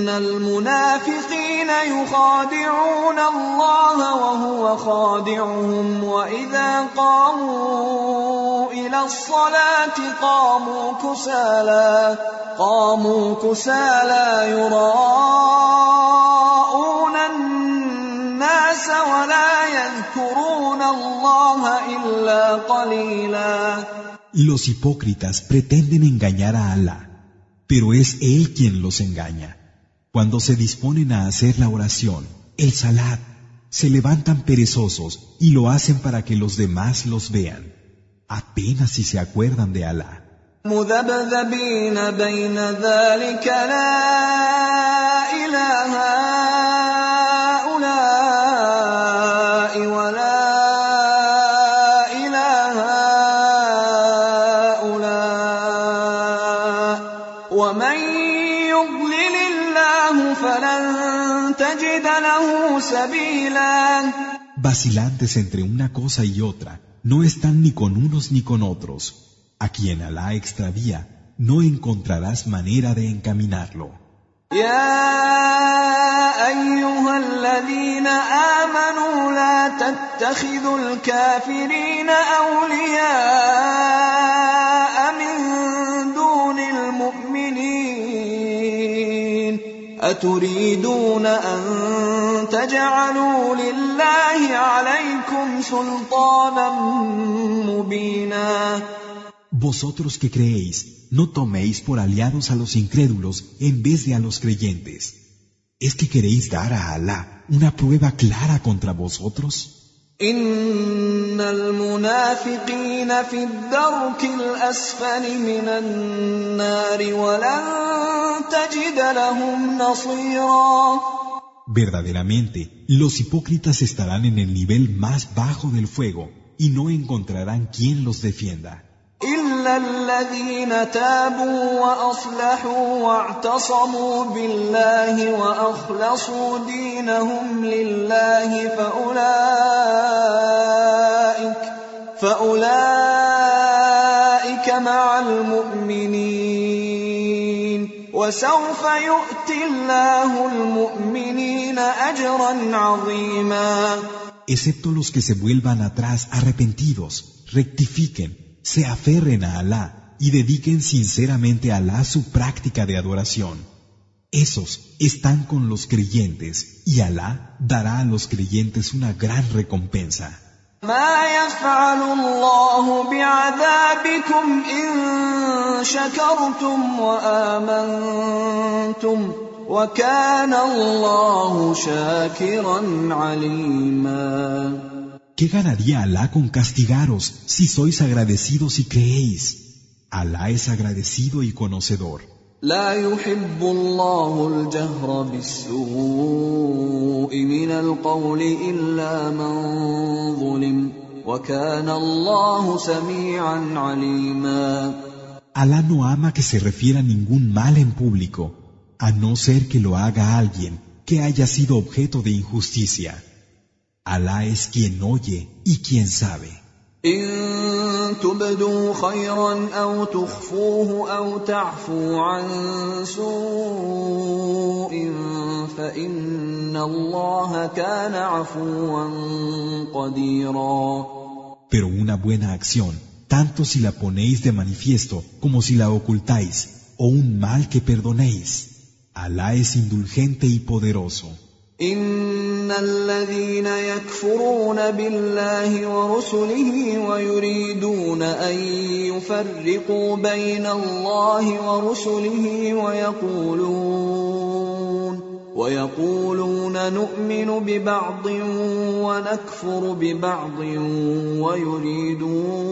ان المنافقين يخادعون الله وهو خادعهم واذا قاموا إلى الصلاه قاموا كسالى قاموا كسالى يراءون الناس ولا يذكرون الله الا قليلا Los hipócritas pretenden engañar a Alá, pero es Él quien los engaña. Cuando se disponen a hacer la oración, el salat, se levantan perezosos y lo hacen para que los demás los vean, apenas si se acuerdan de Alá. Vacilantes entre una cosa y otra, no están ni con unos ni con otros. A quien Alá extravía, no encontrarás manera de encaminarlo. يا ايها الذين امنوا لا تتخذوا الكافرين اولياء المؤمنين اتريدون ان تجعلوا لله عليكم سلطانا مبينا Vosotros que creéis, no toméis por aliados a los incrédulos en vez de a los creyentes. ¿Es que queréis dar a Alá una prueba clara contra vosotros? ان المنافقين في الدرك الاسفل من النار ولن تجد لهم نصيرا Verdaderamente, los hipócritas estarán en el nivel más bajo del fuego y no encontrarán quien los defienda. الا الذين تابوا واصلحوا واعتصموا بالله واخلصوا دينهم لله فاولئك فاولئك مع المؤمنين وسوف يؤتي الله المؤمنين اجرا عظيما Excepto los que se vuelvan atrás arrepentidos, rectifiquen se aferren a Alá y dediquen sinceramente a Alá su práctica de adoración. Esos están con los creyentes y Alá dará a los creyentes una gran recompensa. ¿Qué ganaría Alá con castigaros si sois agradecidos y creéis? Alá es agradecido y conocedor. لا يحب الله الجهر بالسوء من القول إلا من ظلم وكان الله سميعا عليما Alá no ama que se refiera ningún mal en público, a no ser que lo haga alguien que haya sido objeto de injusticia. Alá es quien oye y quien sabe. إن تبدوا خيرا أو تخفوه أو تعفو عن سوء فإن الله كان عفوا قديرا Pero una buena acción, tanto si la ponéis de manifiesto como si la ocultáis, o un mal que perdonéis, Alá es indulgente y poderoso. ان الذين يكفرون بالله ورسله ويريدون ان يفرقوا بين الله ورسله ويقولون ويقولون نؤمن ببعض ونكفر ببعض ويريدون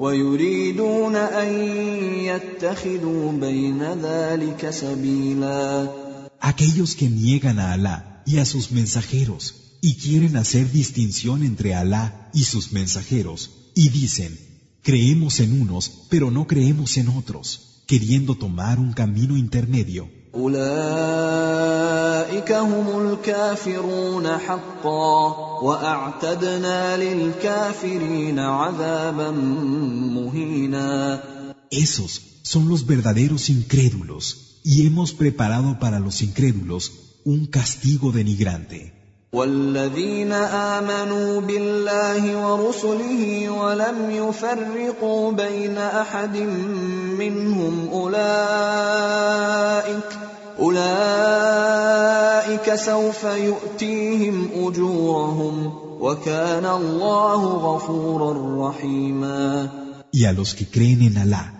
ويريدون ان يتخذوا بين ذلك سبيلا aquellos que niegan a Alá y a sus mensajeros y quieren hacer distinción entre Alá y sus mensajeros y dicen, creemos en unos pero no creemos en otros, queriendo tomar un camino intermedio. Esos son los verdaderos incrédulos y hemos preparado para los incrédulos un castigo denigrante. والذين آمنوا بالله ورسله ولم يفرقوا بين أحد منهم أولئك أولئك سوف يؤتيهم أجورهم وكان الله غفورا رحيما. Y a los que creen en Allah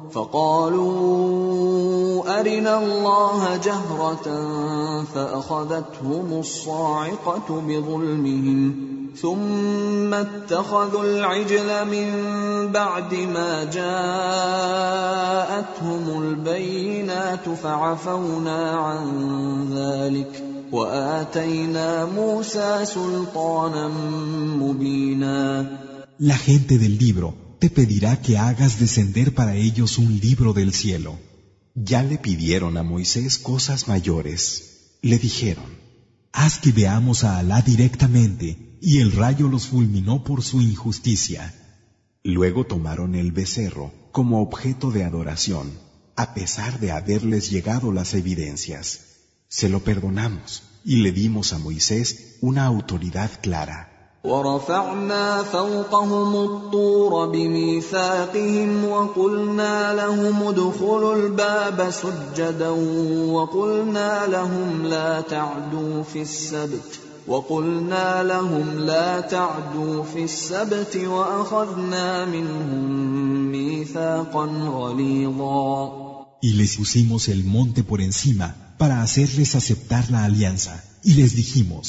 فقالوا أرنا الله جهرة فأخذتهم الصاعقة بظلمهم ثم اتخذوا العجل من بعد ما جاءتهم البينات فعفونا عن ذلك وآتينا موسى سلطانا مبينا. La gente del libro te pedirá que hagas descender para ellos un libro del cielo. Ya le pidieron a Moisés cosas mayores. Le dijeron, haz que veamos a Alá directamente, y el rayo los fulminó por su injusticia. Luego tomaron el becerro como objeto de adoración, a pesar de haberles llegado las evidencias. Se lo perdonamos y le dimos a Moisés una autoridad clara. ورفعنا فوقهم الطور بميثاقهم وقلنا لهم ادخلوا الباب سجدا وقلنا لهم لا تعدوا في السبت وقلنا لهم لا تعدوا في السبت وأخذنا منهم ميثاقا غليظا Y les pusimos el monte por encima para hacerles aceptar la alianza. Y les dijimos,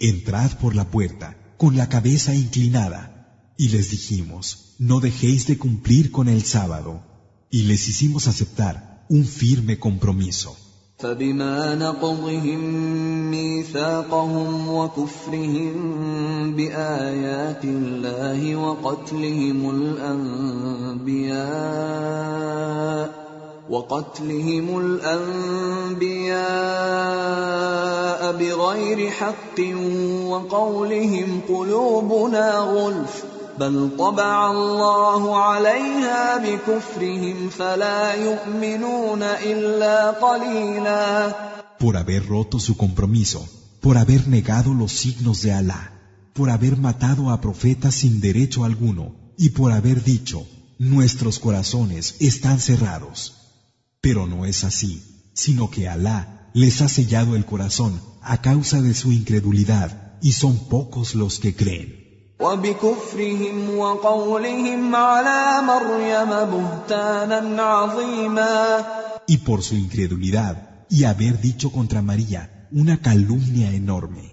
entrad por la puerta con la cabeza inclinada. Y les dijimos, no dejéis de cumplir con el sábado. Y les hicimos aceptar un firme compromiso. فبما نقضهم ميثاقهم وكفرهم بآيات الله وقتلهم الأنبياء وقتلهم الانبياء بغير حق وقولهم قلوبنا غلف بل طبع الله عليها بكفرهم فلا يؤمنون الا قليلا Por haber roto su compromiso, por haber negado los signos de Alá, por haber matado a profetas sin derecho alguno y por haber dicho, nuestros corazones están cerrados. Pero no es así, sino que Alá les ha sellado el corazón a causa de su incredulidad y son pocos los que creen. وبكفرهم وقولهم على مريم بهتانا عظيما Y por su incredulidad y haber dicho contra María una calumnia enorme.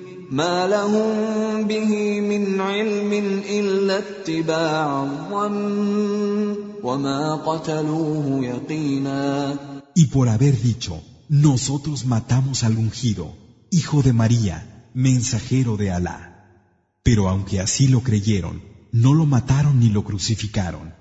ما لهم به من علم الا اتباع الظن وما قتلوه يقينا Y por haber dicho, nosotros matamos al ungido, hijo de María, mensajero de Alá. Pero aunque así lo creyeron, no lo mataron ni lo crucificaron.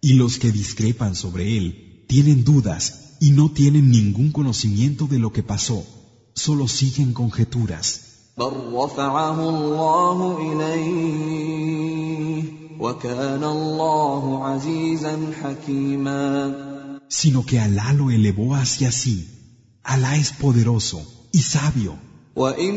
Y los que discrepan sobre él tienen dudas y no tienen ningún conocimiento de lo que pasó, solo siguen conjeturas. بل رفعه الله اليه وكان الله عزيزا حكيما Sino que Alá lo elevó hacia sí. Alá es poderoso y sabio. وان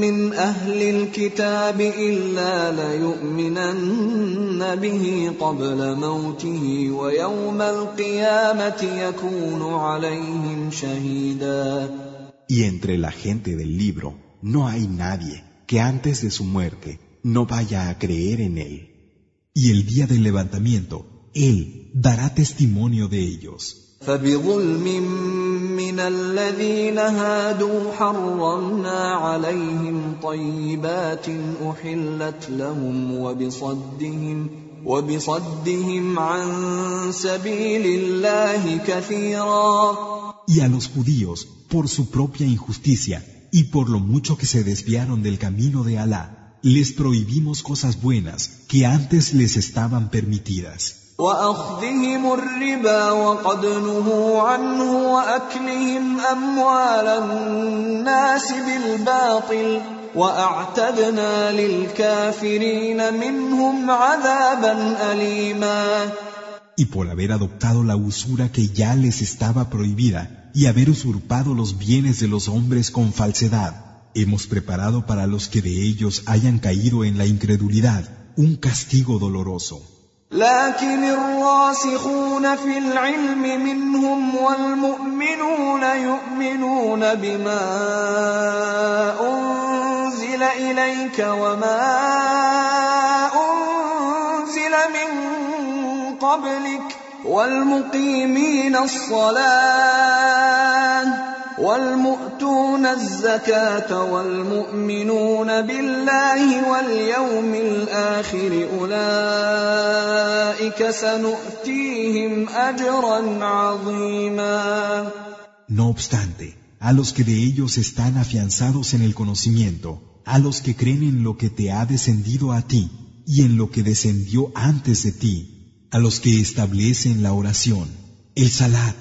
من أهل الكتاب الا ليؤمنن به قبل موته ويوم القيامه يكون عليهم شهيدا Y entre la gente del libro no hay nadie que antes de su muerte no vaya a creer en él. Y el día del levantamiento, Él dará testimonio de ellos. فبظلم من الذين هادوا حرمنا عليهم طيبات احلت لهم وبصدهم وبصدهم عن سبيل الله كثيرا Y a los judíos, por su propia injusticia y por lo mucho que se desviaron del camino de Alá, les prohibimos cosas buenas que antes les estaban permitidas. واخذهم الربا وقد نهوا عنه واكلهم اموال الناس بالباطل واعتدنا للكافرين منهم عذابا اليما Y por haber adoptado la usura que ya les estaba prohibida y haber usurpado los bienes de los hombres con falsedad, hemos preparado para los que de ellos hayan caído en la incredulidad un castigo doloroso. لكن الراسخون في العلم منهم والمؤمنون يؤمنون بما انزل اليك وما انزل من قبلك والمقيمين الصلاه والمؤتون الزكاه والمؤمنون بالله واليوم الآخر اولئك سنؤتيهم اجرا عظيما No obstante, a los que de ellos están afianzados en el conocimiento, a los que creen en lo que te ha descendido a ti y en lo que descendió antes de ti, a los que establecen la oración, el salat,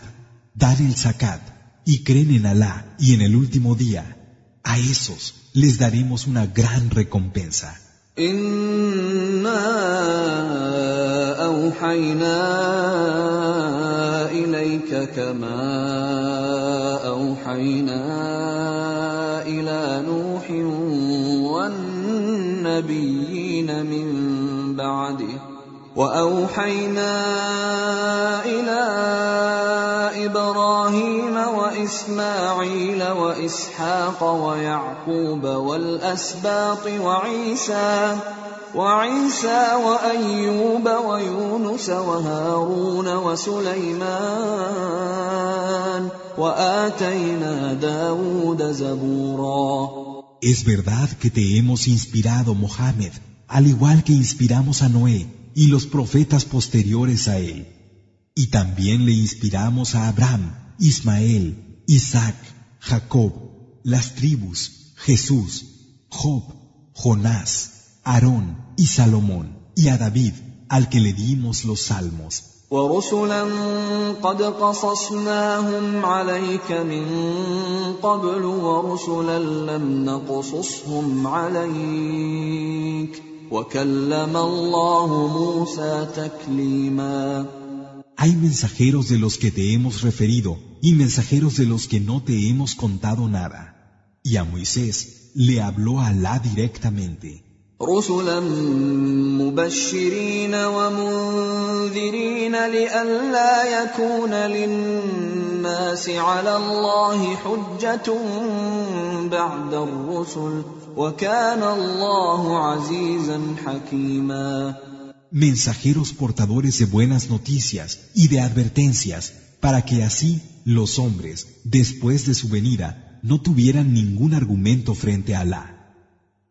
dan el zakat y creen en Alá y en el último día, a esos les daremos una gran recompensa. وأوحينا إلى إبراهيم وإسماعيل وإسحاق ويعقوب والأسباط وعيسى وعيسى وأيوب ويونس وهارون وسليمان وآتينا داود زبورا. Es verdad que te hemos inspirado, Mohammed, al igual que inspiramos a Noé. y los profetas posteriores a él. Y también le inspiramos a Abraham, Ismael, Isaac, Jacob, las tribus, Jesús, Job, Jonás, Aarón y Salomón, y a David, al que le dimos los salmos. ورسلا قد قصصناهم عليك من قبل ورسلا لم نقصصهم عليك Hay mensajeros de los que te hemos referido y mensajeros de los que no te hemos contado nada. Y a Moisés le habló Alá directamente. رسلا مبشرين ومنذرين لئلا يكون للناس على الله حجة بعد الرسل وكان الله عزيزا حكيما Mensajeros portadores de buenas noticias y de advertencias, para que así los hombres, después de su venida, no tuvieran ningún argumento frente a Alá.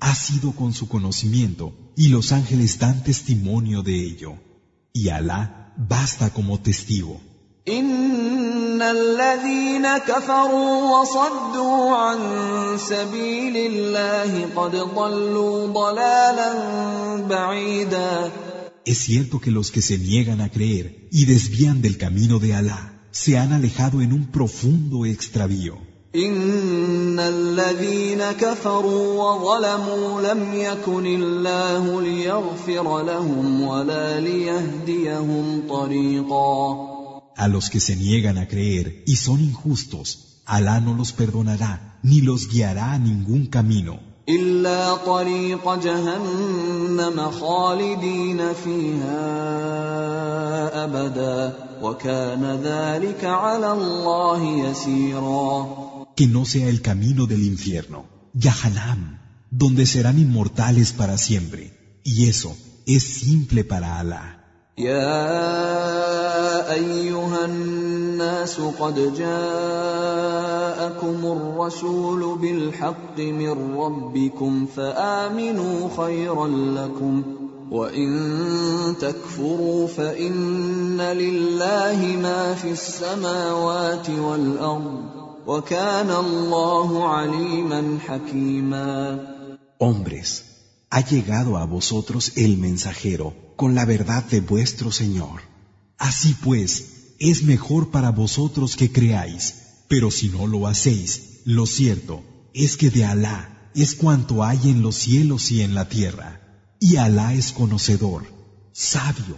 ha sido con su conocimiento y los ángeles dan testimonio de ello. Y Alá basta como testigo. ان الذين كفروا وصدوا عن سبيل الله قد ضلوا ضلالا بعيدا Es cierto que los que se niegan a creer y desvían del camino de Alá se han alejado en un profundo extravío. ان الذين كفروا وظلموا لم يكن الله ليغفر لهم ولا ليهديهم طريقا A los que se niegan a creer y son injustos, Alá no los perdonará ni los guiará a ningún camino. الا طريق جهنم خالدين فيها ابدا وكان ذلك على الله يسيرا Que no sea el camino del infierno, Yahanam, donde serán inmortales para siempre. Y eso es simple para Alá. يا ايها الناس قد جاءكم الرسول بالحق من ربكم فامنوا خيرا لكم وان تكفروا فان لله ما في السماوات والارض Hombres, ha llegado a vosotros el mensajero con la verdad de vuestro Señor. Así pues, es mejor para vosotros que creáis, pero si no lo hacéis, lo cierto es que de Alá es cuanto hay en los cielos y en la tierra, y Alá es conocedor, sabio.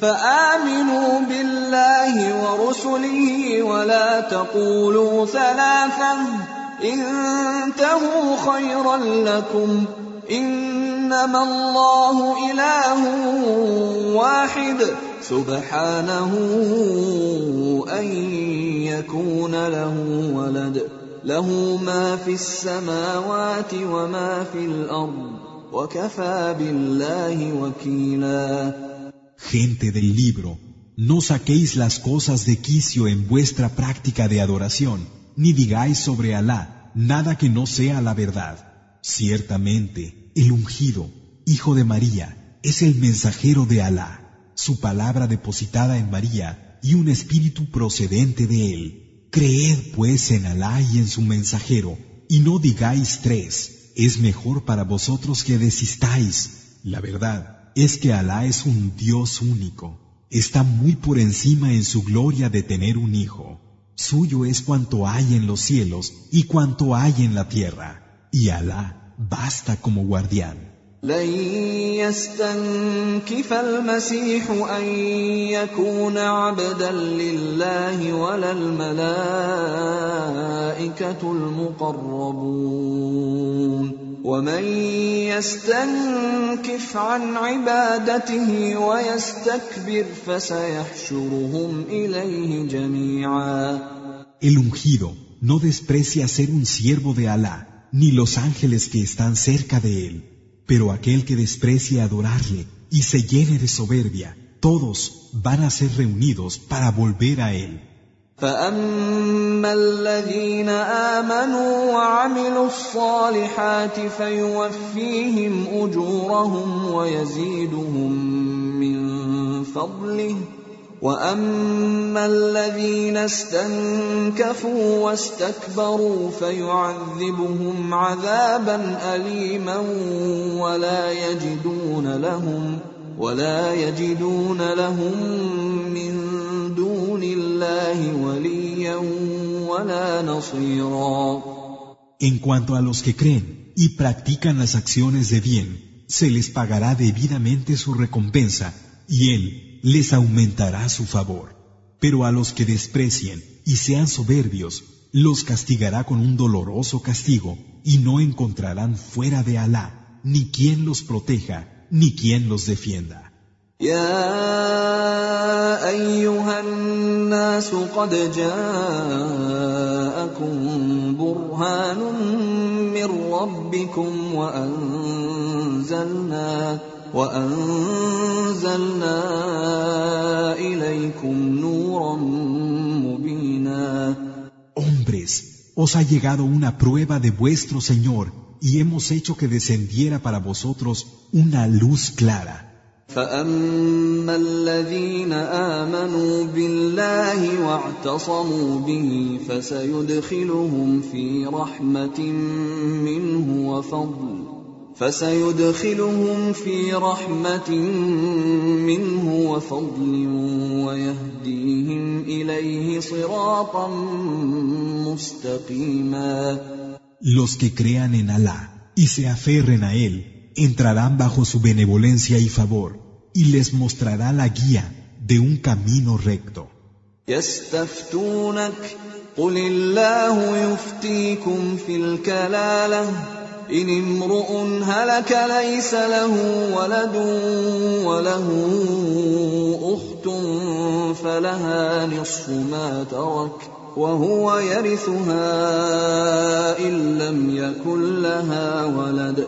فآمنوا بالله ورسله ولا تقولوا ثلاثة انتهوا خيرا لكم. إنما الله إله واحد. سبحانه أن يكون له ولد. له ما في السماوات وما في الأرض. وكفى بالله وكيلا. Gente del libro, no saquéis las cosas de quicio en vuestra práctica de adoración, ni digáis sobre Alá nada que no sea la verdad. Ciertamente, el ungido, hijo de María, es el mensajero de Alá, su palabra depositada en María y un espíritu procedente de él. Creed pues en Alá y en su mensajero, y no digáis tres, es mejor para vosotros que desistáis. La verdad es que Alá es un Dios único. está muy por encima en su gloria de tener un hijo. Suyo es cuanto hay en los cielos y cuanto hay en la tierra, y Alá basta como guardián. لن يستنكف المسيح ان يكون عبدا لله ولا الملائكه المقربون ومن يستنكف عن عبادته ويستكبر فسيحشرهم اليه جميعا El ungido no desprecia ser un siervo de Alá, ni los ángeles que están cerca de él. Pero aquel que desprecie adorarle y se llene de soberbia, todos van a ser reunidos para volver a él. فاما الذين امنوا وعملوا الصالحات فيوفيهم اجورهم ويزيدهم من فضله واما الذين استنكفوا واستكبروا فيعذبهم عذابا اليما ولا يجدون لهم ولا يجدون لهم من الله وليا ولا نصيرا En cuanto a los que creen y practican las acciones de bien, se les pagará debidamente su recompensa, y Él les aumentará su favor. Pero a los que desprecien y sean soberbios, los castigará con un doloroso castigo y no encontrarán fuera de Alá ni quien los proteja ni quien los defienda. Hombres, os ha llegado una prueba de vuestro Señor y hemos hecho que descendiera para vosotros una luz clara. فاما الذين امنوا بالله واعتصموا به فسيدخلهم في رحمه منه وفضل فسيدخلهم في رحمة منه وفضل ويهديهم إليه صراطا مستقيما Los que crean en Alá y se aferren a Él entrarán bajo su benevolencia y favor y les mostrará la guía de un camino recto. يستفتونك قل الله يفتيكم في الكلاله إن امرؤ هلك ليس له ولد وله أخت فلها نصف ما ترك وهو يرثها إن لم يكن لها ولد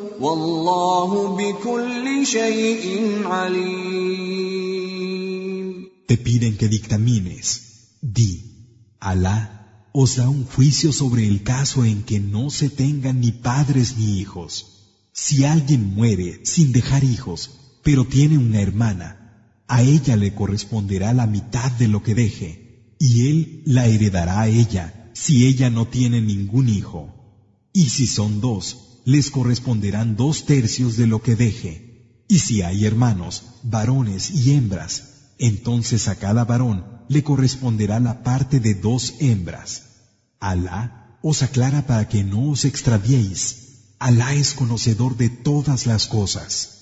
Te piden que dictamines. Di, Alá os da un juicio sobre el caso en que no se tengan ni padres ni hijos. Si alguien muere sin dejar hijos, pero tiene una hermana, a ella le corresponderá la mitad de lo que deje, y él la heredará a ella si ella no tiene ningún hijo. Y si son dos, les corresponderán dos tercios de lo que deje. Y si hay hermanos, varones y hembras, entonces a cada varón le corresponderá la parte de dos hembras. Alá os aclara para que no os extraviéis. Alá es conocedor de todas las cosas.